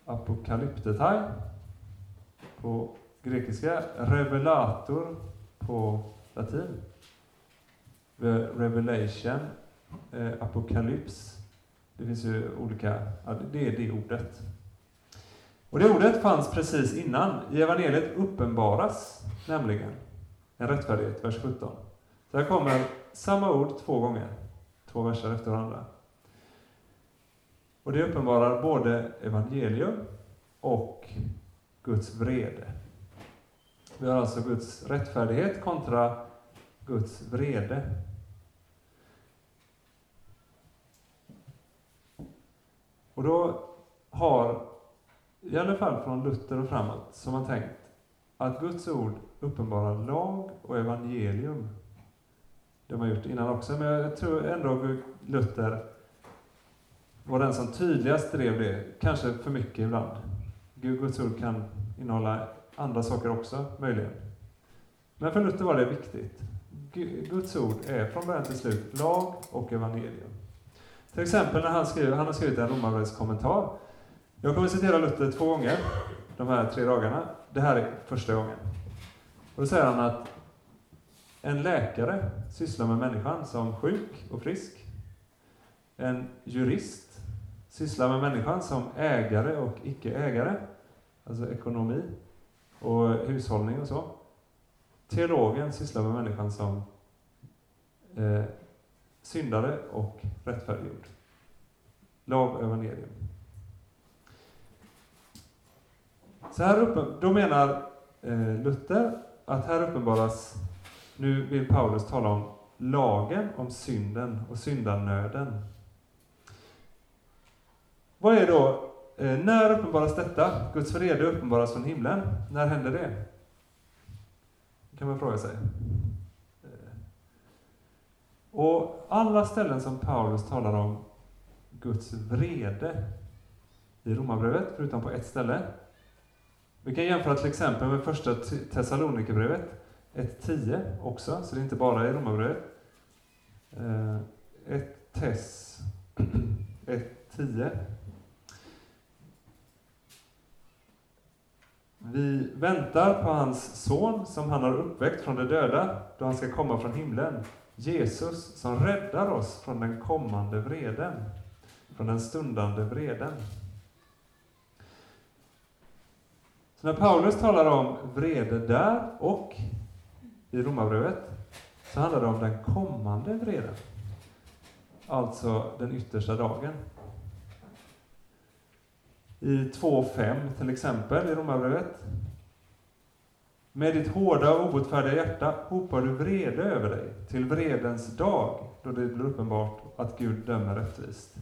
apokalyptetai på grekiska, revelator på latin. Revelation, eh, apokalyps. Det finns ju olika, ja, det är det ordet. Och det ordet fanns precis innan. I evangeliet uppenbaras nämligen en rättfärdighet, vers 17. Så här kommer samma ord två gånger, två verser efter varandra. Och det uppenbarar både evangelium och Guds vrede. Vi har alltså Guds rättfärdighet kontra Guds vrede. Och då har, i alla fall från Luther och framåt, som man tänkt att Guds ord uppenbarar lag och evangelium. Det har man gjort innan också, men jag tror ändå Luther var den som tydligast drev det, kanske för mycket ibland. Guds ord kan innehålla andra saker också, möjligen. Men för Luther var det viktigt. Guds ord är från början till slut lag och evangelium. Till exempel när han, skriver, han har skrivit en romarbrevskommentar. Jag kommer citera Luther två gånger de här tre dagarna. Det här är första gången. Och då säger han att en läkare sysslar med människan som sjuk och frisk. En jurist sysslar med människan som ägare och icke-ägare, alltså ekonomi och hushållning och så. Teologen sysslar med människan som eh, syndare och rättfärdiggjord. Lag och evangelium. Så här uppen, då menar eh, Luther att här uppenbaras, nu vill Paulus tala om lagen om synden och syndanöden. Vad är då, eh, när uppenbaras detta? Guds vrede uppenbaras från himlen. När händer det? Kan man fråga sig. Eh, och alla ställen som Paulus talar om Guds vrede i Romarbrevet, förutom på ett ställe. Vi kan jämföra till exempel med första Thessalonikerbrevet 1.10 också, så det är inte bara i Romarbrevet. 1 Tess 1.10 Vi väntar på hans son som han har uppväckt från de döda, då han ska komma från himlen. Jesus som räddar oss från den kommande vreden, från den stundande vreden. Så när Paulus talar om vrede där och i Romarbrevet, så handlar det om den kommande vreden. Alltså den yttersta dagen. I 2.5 till exempel i Romarbrevet. Med ditt hårda och obotfärdiga hjärta hopar du vrede över dig till vredens dag, då det blir uppenbart att Gud dömer rättvist.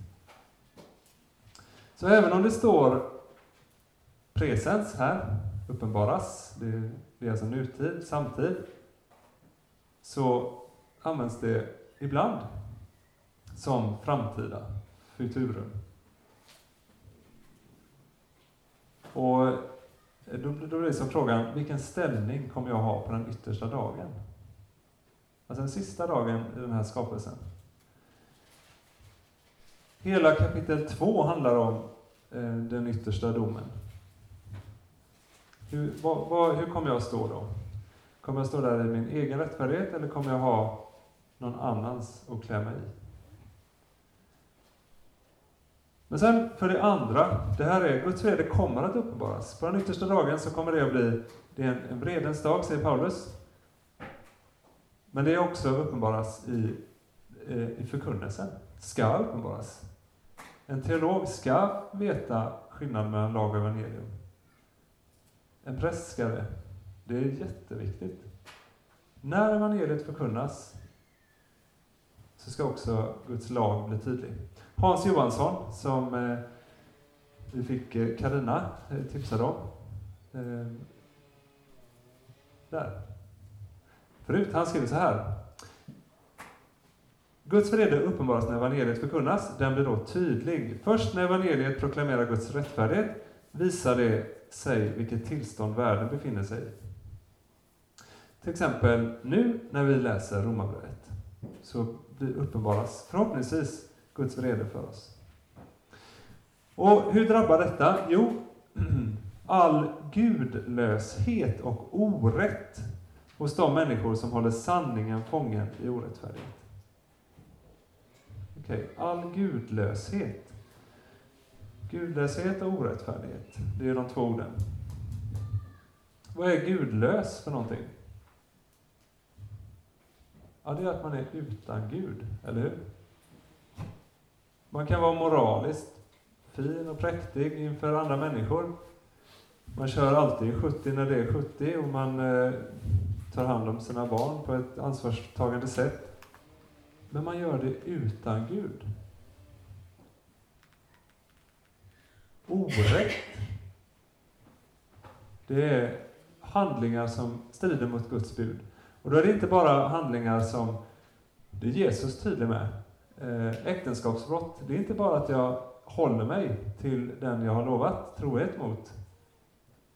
Så även om det står presens här, uppenbaras, det, det är alltså nutid, samtid, så används det ibland som framtida, futurum. Och eh, då, då blir liksom frågan, vilken ställning kommer jag ha på den yttersta dagen? Alltså den sista dagen i den här skapelsen. Hela kapitel 2 handlar om eh, den yttersta domen. Hur, vad, vad, hur kommer jag stå då? Kommer jag stå där i min egen rättfärdighet eller kommer jag ha någon annans att klä mig i? Men sen för det andra, det här är, Guds vrede kommer att uppenbaras. På den yttersta dagen så kommer det att bli, det är en, en vredens dag, säger Paulus. Men det är också uppenbaras i, eh, i förkunnelsen, ska uppenbaras. En teolog ska veta skillnaden mellan lag och evangelium. En präst ska det. Det är jätteviktigt. När evangeliet förkunnas så ska också Guds lag bli tydlig. Hans Johansson, som eh, vi fick eh, Karina eh, tipsade om. Eh, där. Förut, han skriver så här. Guds vrede uppenbaras när evangeliet förkunnas. Den blir då tydlig. Först när evangeliet proklamerar Guds rättfärdighet visar det sig vilket tillstånd världen befinner sig i. Till exempel nu när vi läser Romarbrevet så uppenbaras förhoppningsvis Guds vrede för oss. Och hur drabbar detta? Jo, all gudlöshet och orätt hos de människor som håller sanningen fången i orättfärdighet. Okej, okay. all gudlöshet. Gudlöshet och orättfärdighet, det är de två orden. Vad är gudlös för någonting? Ja, det är att man är utan Gud, eller hur? Man kan vara moraliskt fin och präktig inför andra människor. Man kör alltid 70 när det är 70 och man eh, tar hand om sina barn på ett ansvarstagande sätt. Men man gör det utan Gud. Orätt. Det är handlingar som strider mot Guds bud. Och då är det inte bara handlingar som det är Jesus tydlig med. Eh, äktenskapsbrott, det är inte bara att jag håller mig till den jag har lovat trohet mot.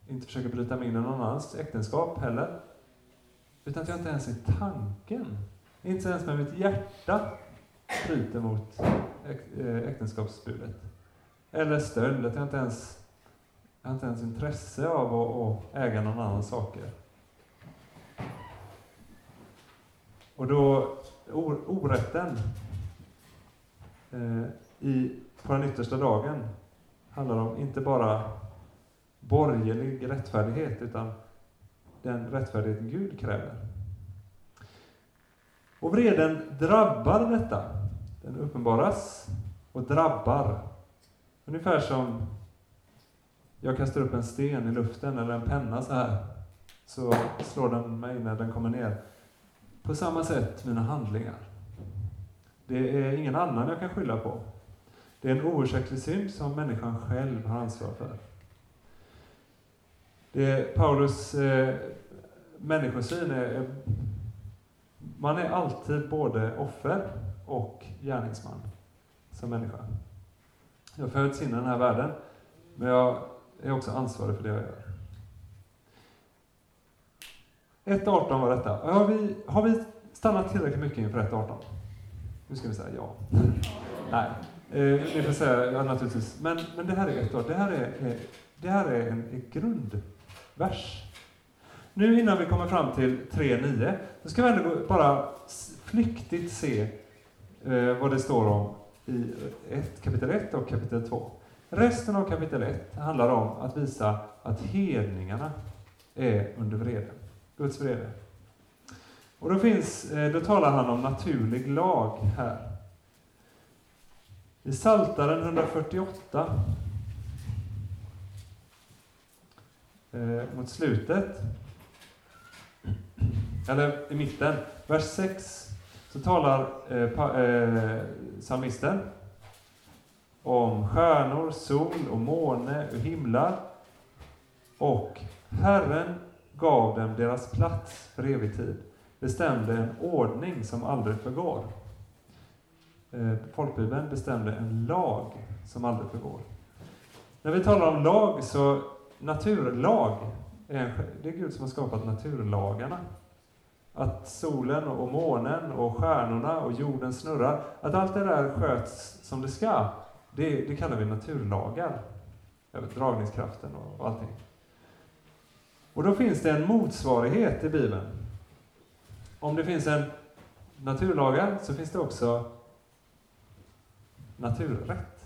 Inte försöker bryta mig in i någon annans äktenskap heller. Utan att jag inte ens i tanken, inte ens med mitt hjärta, bryter mot eh, äktenskapsbudet. Eller stöld, att jag inte ens, jag har inte ens intresse av att, att äga någon annans saker. Och då, orätten Eh, i, på den yttersta dagen handlar om inte bara borgerlig rättfärdighet, utan den rättfärdighet Gud kräver. Och vreden drabbar detta. Den uppenbaras och drabbar. Ungefär som jag kastar upp en sten i luften eller en penna så här, så slår den mig när den kommer ner. På samma sätt mina handlingar. Det är ingen annan jag kan skylla på. Det är en oursäktlig synd som människan själv har ansvar för. Det Paulus eh, människosyn är, eh, man är alltid både offer och gärningsman som människa. Jag föds in i den här världen, men jag är också ansvarig för det jag gör. 1.18 var detta. Har vi, har vi stannat tillräckligt mycket inför 1.18? Nu ska vi säga ja. Nej, eh, ni får säga ja, naturligtvis. Men, men det här är 1.18. Det här är, eh, det här är en, en grundvers. Nu innan vi kommer fram till 3.9, så ska vi ändå bara flyktigt se eh, vad det står om i ett, kapitel 1 och kapitel 2. Resten av kapitel 1 handlar om att visa att hedningarna är under vrede. Guds vrede. Och då, finns, eh, då talar han om naturlig lag här. I Saltaren 148, eh, mot slutet, eller i mitten, vers 6, så talar eh, eh, psalmisten om stjärnor, sol och måne och himlar. Och Herren gav dem deras plats för evig tid, bestämde en ordning som aldrig förgår. Eh, folkbibeln bestämde en lag som aldrig förgår. När vi talar om lag, så naturlag, är en, det är Gud som har skapat naturlagarna. att solen och månen och stjärnorna och jorden snurrar, att allt det där sköts som det ska, det, det kallar vi naturlagar. Dragningskraften och, och allting. Och då finns det en motsvarighet i Bibeln. Om det finns en naturlagar så finns det också naturrätt.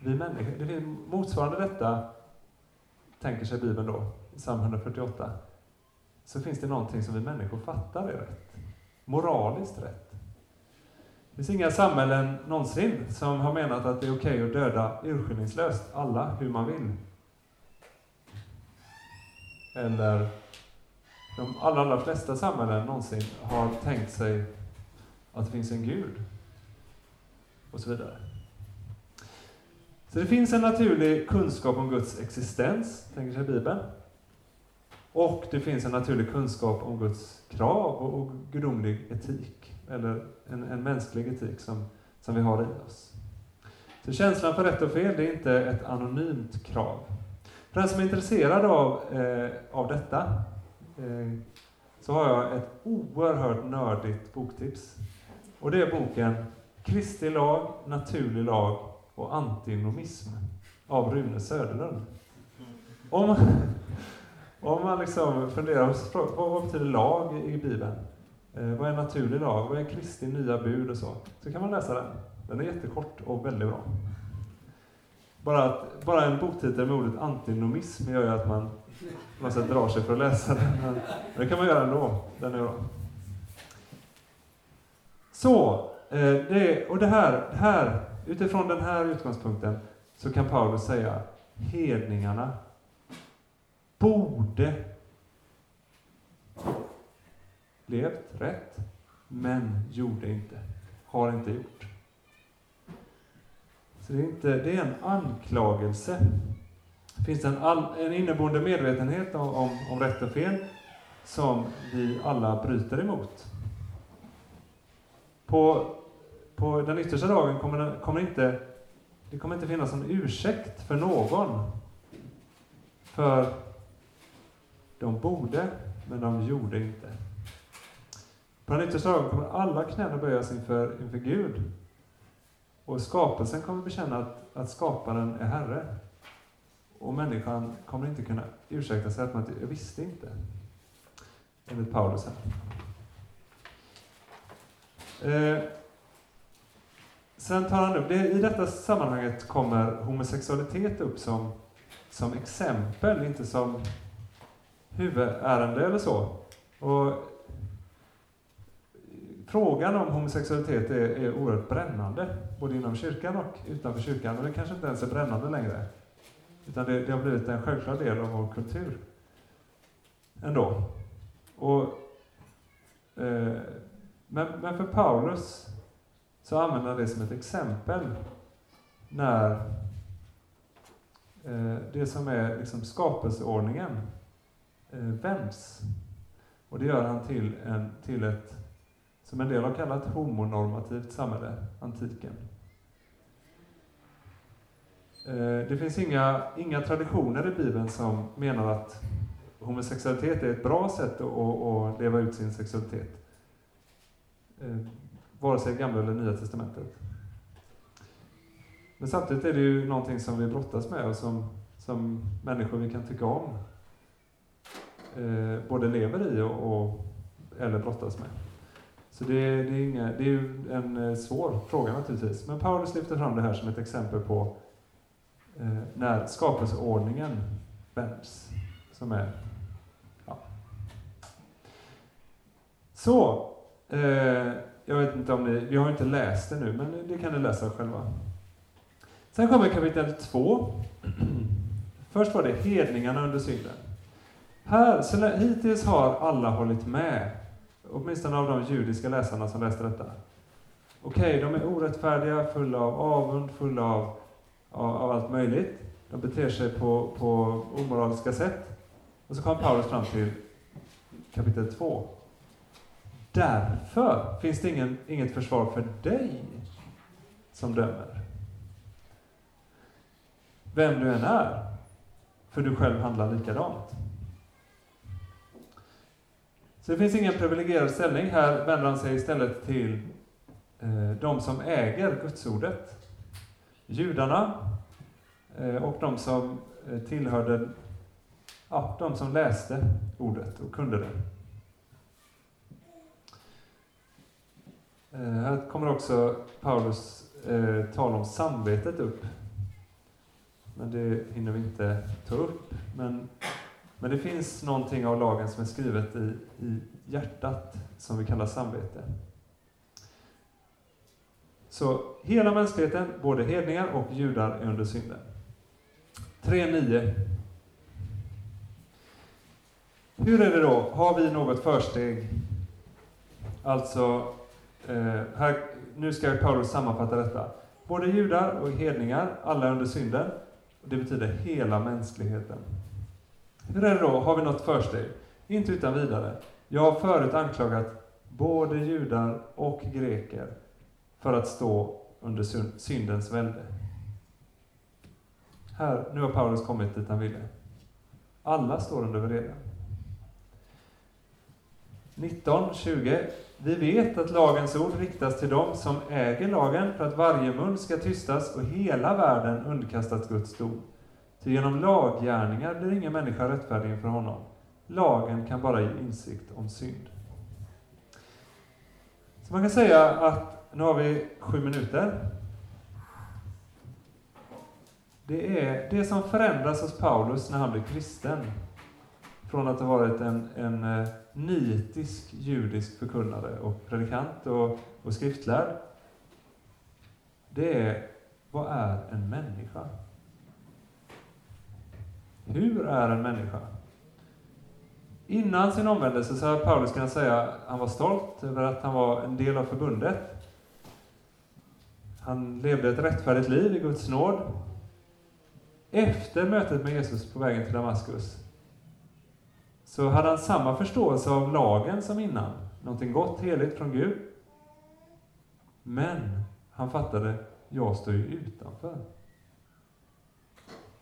Vi människor, det finns motsvarande detta, tänker sig Bibeln då, i psalm 148, så finns det någonting som vi människor fattar är rätt. Moraliskt rätt. Det finns inga samhällen någonsin som har menat att det är okej okay att döda urskillningslöst alla hur man vill. Eller de allra, allra flesta samhällen någonsin har tänkt sig att det finns en Gud. Och så vidare. Så det finns en naturlig kunskap om Guds existens, tänker sig Bibeln. Och det finns en naturlig kunskap om Guds krav och, och gudomlig etik, eller en, en mänsklig etik som, som vi har i oss. Så känslan för rätt och fel, det är inte ett anonymt krav. För den som är intresserad av, eh, av detta, Eh, så har jag ett oerhört nördigt boktips. Och det är boken Kristi lag, naturlig lag och antinomism av Rune Söderlund. Om, om man liksom funderar på vad betyder lag i Bibeln? Eh, vad är naturlig lag? Vad är Kristi nya bud och så? Så kan man läsa den. Den är jättekort och väldigt bra. Bara, att, bara en boktitel med ordet antinomism gör ju att man på något sätt drar sig för att läsa den. Men det kan man göra ändå. Den är bra. Så, eh, det, och det här, det här, utifrån den här utgångspunkten så kan Paulus säga hedningarna borde levt rätt, men gjorde inte, har inte gjort. Så det är, inte, det är en anklagelse. Det finns en, all, en inneboende medvetenhet om, om, om rätt och fel som vi alla bryter emot. På, på den yttersta dagen kommer, den, kommer inte, det kommer inte finnas någon ursäkt för någon. För de borde, men de gjorde inte. På den yttersta dagen kommer alla knän att böjas inför, inför Gud. Och skapelsen kommer bekänna att, att skaparen är Herre. Och människan kommer inte kunna ursäkta sig att man jag visste inte. Enligt Paulus här. Eh, sen tar han upp, det, i detta sammanhanget kommer homosexualitet upp som, som exempel, inte som huvudärende eller så. Och frågan om homosexualitet är, är oerhört brännande, både inom kyrkan och utanför kyrkan. Och det kanske inte ens är brännande längre. Utan det, det har blivit en självklar del av vår kultur. Ändå. Och, eh, men, men för Paulus så använder han det som ett exempel när eh, det som är liksom skapelseordningen eh, vänds. Och det gör han till, en, till ett som en del har kallat homonormativt samhälle, antiken. Eh, det finns inga, inga traditioner i Bibeln som menar att homosexualitet är ett bra sätt att, att leva ut sin sexualitet. Eh, vare sig Gamla eller Nya Testamentet. Men samtidigt är det ju någonting som vi brottas med och som, som människor vi kan tycka om eh, både lever i och, och eller brottas med. Så det, det, är, inga, det är en eh, svår fråga naturligtvis. Men Paulus lyfter fram det här som ett exempel på eh, när skapelseordningen vänds. Som är, ja. Så, eh, jag vet inte om ni, vi har inte läst det nu, men det kan ni läsa själva. Sen kommer kapitel 2. Först var det hedningarna under synden. Här, så hittills har alla hållit med åtminstone av de judiska läsarna som läste detta. Okej, okay, de är orättfärdiga, fulla av avund, fulla av, av, av, allt möjligt. De beter sig på, på omoraliska sätt. Och så kommer Paulus fram till kapitel 2. Därför finns det ingen, inget försvar för dig som dömer. Vem du än är, för du själv handlar likadant. Så det finns ingen privilegierad ställning. Här vänder han sig istället till eh, de som äger gudsordet. Judarna eh, och de som eh, tillhörde, ja, de som läste ordet och kunde det. Eh, här kommer också Paulus eh, tal om samvetet upp. Men det hinner vi inte ta upp. Men, men det finns någonting av lagen som är skrivet i, i hjärtat, som vi kallar samvete. Så hela mänskligheten, både hedningar och judar, är under synden. 3.9. Hur är det då? Har vi något försteg? Alltså, eh, här, nu ska Paulus sammanfatta detta. Både judar och hedningar, alla är under synden. Det betyder hela mänskligheten. Hur är det då? Har vi något försteg? Inte utan vidare. Jag har förut anklagat både judar och greker för att stå under syndens välde. Här, nu har Paulus kommit dit han ville. Alla står under vrede. 19, 20. Vi vet att lagens ord riktas till dem som äger lagen för att varje mun ska tystas och hela världen underkastas Guds dom. Ty genom laggärningar blir ingen människa rättfärdig inför honom. Lagen kan bara ge insikt om synd. Så man kan säga att nu har vi sju minuter. Det är det som förändras hos Paulus när han blir kristen. Från att ha varit en, en eh, nitisk judisk förkunnare och predikant och, och skriftlärd. Det är, vad är en människa? Hur är en människa? Innan sin omvändelse så har Paulus kunnat säga att han var stolt över att han var en del av förbundet. Han levde ett rättfärdigt liv i Guds nåd. Efter mötet med Jesus på vägen till Damaskus så hade han samma förståelse av lagen som innan, någonting gott, heligt från Gud. Men han fattade, jag står ju utanför.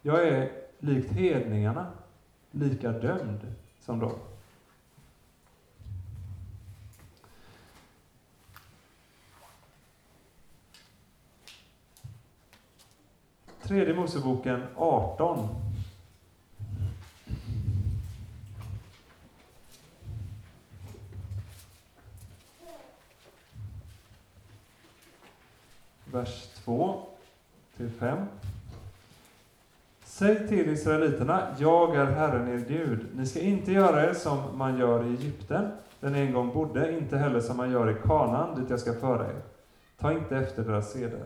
Jag är likt hedningarna, lika dömd som dem. Tredje Moseboken 18 vers 2 till 5. Säg till israeliterna, jag är Herren er Gud. Ni ska inte göra er som man gör i Egypten, där ni en gång bodde, inte heller som man gör i Kanaan, dit jag ska föra er. Ta inte efter deras seder.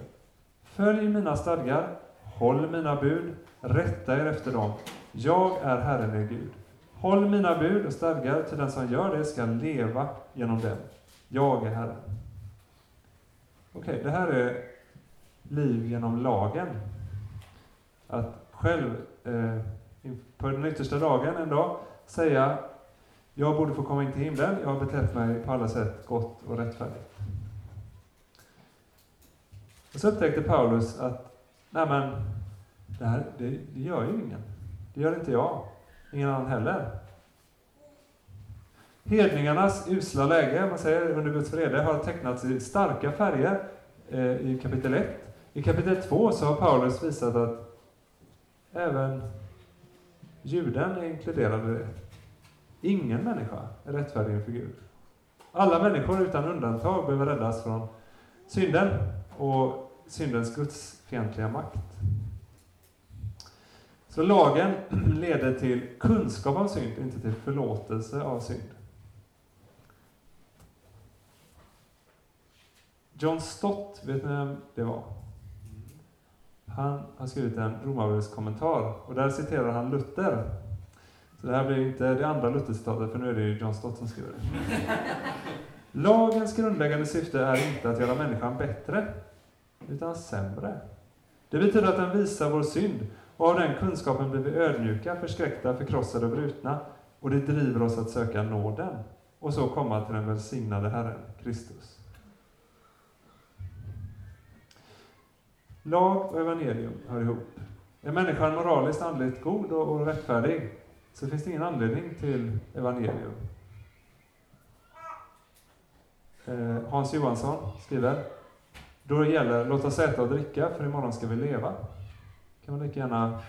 Följ mina stadgar, håll mina bud, rätta er efter dem. Jag är Herren er Gud. Håll mina bud och stadgar, till den som gör det ska leva genom dem. Jag är Herren. Okej, okay, det här är liv genom lagen. Att själv eh, på den yttersta dagen en dag säga jag borde få komma in till himlen, jag har betett mig på alla sätt gott och rättfärdigt. Och så upptäckte Paulus att nej men, det här det, det gör ju ingen. Det gör inte jag. Ingen annan heller. Hedningarnas usla läge, man säger under Guds vrede, har tecknats i starka färger eh, i kapitel 1. I kapitel 2 så har Paulus visat att även juden är inkluderad i det. Ingen människa är rättfärdig inför Gud. Alla människor utan undantag behöver räddas från synden och syndens gudsfientliga makt. Så lagen leder till kunskap om synd, inte till förlåtelse av synd. John Stott, vet ni vem det var? Han har skrivit en Romarbrevskommentar och där citerar han Luther. Så det här blir inte det andra Luther-citatet, för nu är det ju John Stott som skriver det. Lagens grundläggande syfte är inte att göra människan bättre, utan sämre. Det betyder att den visar vår synd, och av den kunskapen blir vi ödmjuka, förskräckta, förkrossade och brutna, och det driver oss att söka nåden, och så komma till den välsignade Herren, Kristus. Lag och evangelium hör ihop. Är människan moraliskt, andligt god och rättfärdig så finns det ingen anledning till evangelium. Eh, Hans Johansson skriver Då det gäller låt oss äta och dricka för imorgon ska vi leva. kan man lika gärna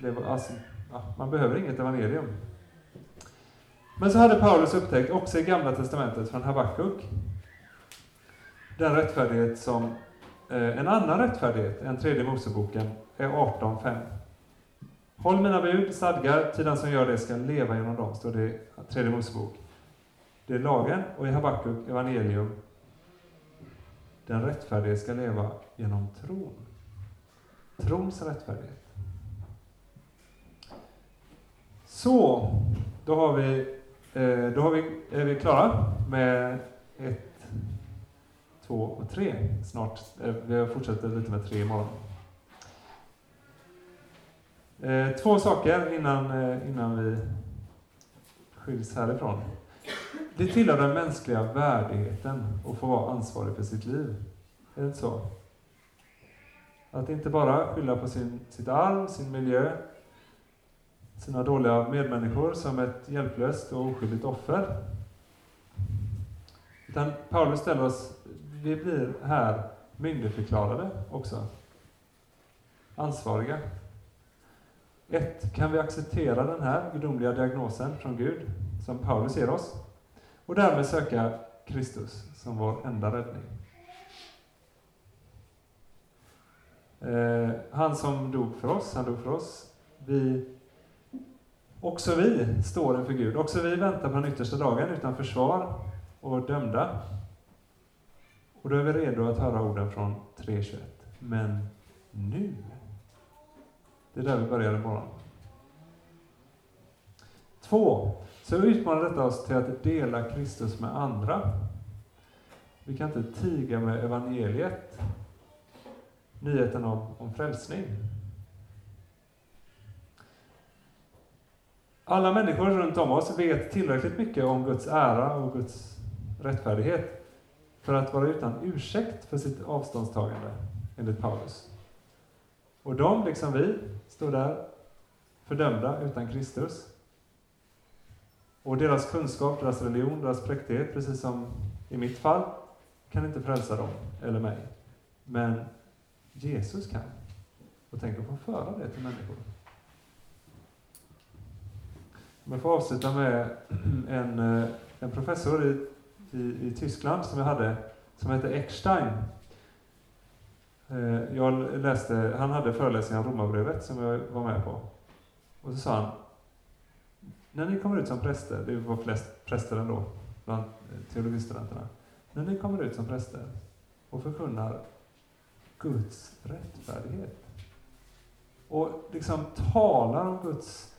leva, alltså, ja, man behöver inget evangelium. Men så hade Paulus upptäckt, också i Gamla Testamentet från Habakuk, den rättfärdighet som, Eh, en annan rättfärdighet än tredje Moseboken är 18.5. Håll mina bud, stadgar, till den som gör det ska leva genom dem, står det i tredje Mosebok. Det är lagen, och i Habakuk evangelium, den rättfärdige ska leva genom tron. Trons rättfärdighet. Så, då har vi eh, då har vi, är vi klara med ett, två och tre snart. Eh, vi fortsätter lite med tre imorgon. Eh, två saker innan, eh, innan vi skiljs härifrån. Det tillhör den mänskliga värdigheten att få vara ansvarig för sitt liv. Är det inte så? Att inte bara skylla på sin, sitt arv, sin miljö, sina dåliga medmänniskor som ett hjälplöst och oskyldigt offer. Utan Paulus ställer oss, vi blir här myndigförklarade också. Ansvariga. 1. kan vi acceptera den här gudomliga diagnosen från Gud, som Paulus ger oss, och därmed söka Kristus som vår enda räddning. Eh, han som dog för oss, han dog för oss. Vi Också vi står inför Gud. Också vi väntar på den yttersta dagen utan försvar och dömda. Och då är vi redo att höra orden från 3.21. Men nu. Det är där vi börjar imorgon. 2. Så utmanar detta oss till att dela Kristus med andra. Vi kan inte tiga med evangeliet, nyheten om, om frälsning. Alla människor runt om oss vet tillräckligt mycket om Guds ära och Guds rättfärdighet för att vara utan ursäkt för sitt avståndstagande, enligt Paulus. Och de, liksom vi, står där fördömda utan Kristus. Och deras kunskap, deras religion, deras präktighet, precis som i mitt fall, kan inte frälsa dem eller mig. Men Jesus kan. Och tänk att få föra det till människor. Om jag får avsluta med en, eh, en professor i, i, i Tyskland som jag hade, som hette Eckstein. Eh, jag läste, han hade föreläsningar om Romarbrevet som jag var med på. Och så sa han, när ni kommer ut som präster, det var flest präster ändå, bland eh, teologistudenterna. När ni kommer ut som präster och förkunnar Guds rättfärdighet och liksom talar om Guds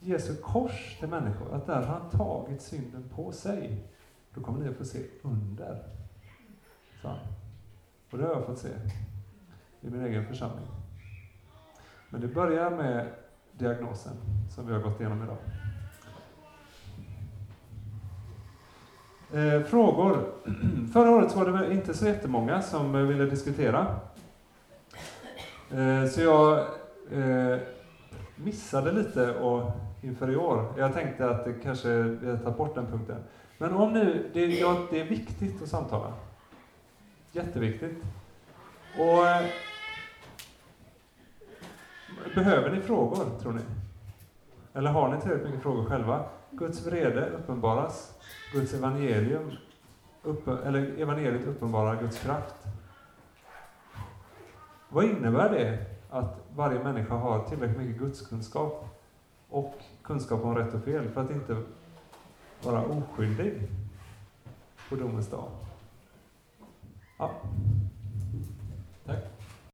Jesu kors till människor, att där har han tagit synden på sig. Då kommer ni att få se under. Så. Och det har jag fått se i min egen församling. Men det börjar med diagnosen som vi har gått igenom idag. Eh, frågor? Förra året var det inte så jättemånga som eh, ville diskutera. Eh, så jag eh, missade lite och inför i år. Jag tänkte att det kanske, vi tar tagit bort den punkten. Men om nu, det, ja, det är viktigt att samtala. Jätteviktigt. Och eh, Behöver ni frågor, tror ni? Eller har ni tillräckligt mycket frågor själva? Guds vrede uppenbaras. Guds evangelium, uppe, eller evangeliet uppenbarar Guds kraft. Vad innebär det att varje människa har tillräckligt mycket gudskunskap och kunskap om rätt och fel för att inte vara oskyldig på domens dag. Ja.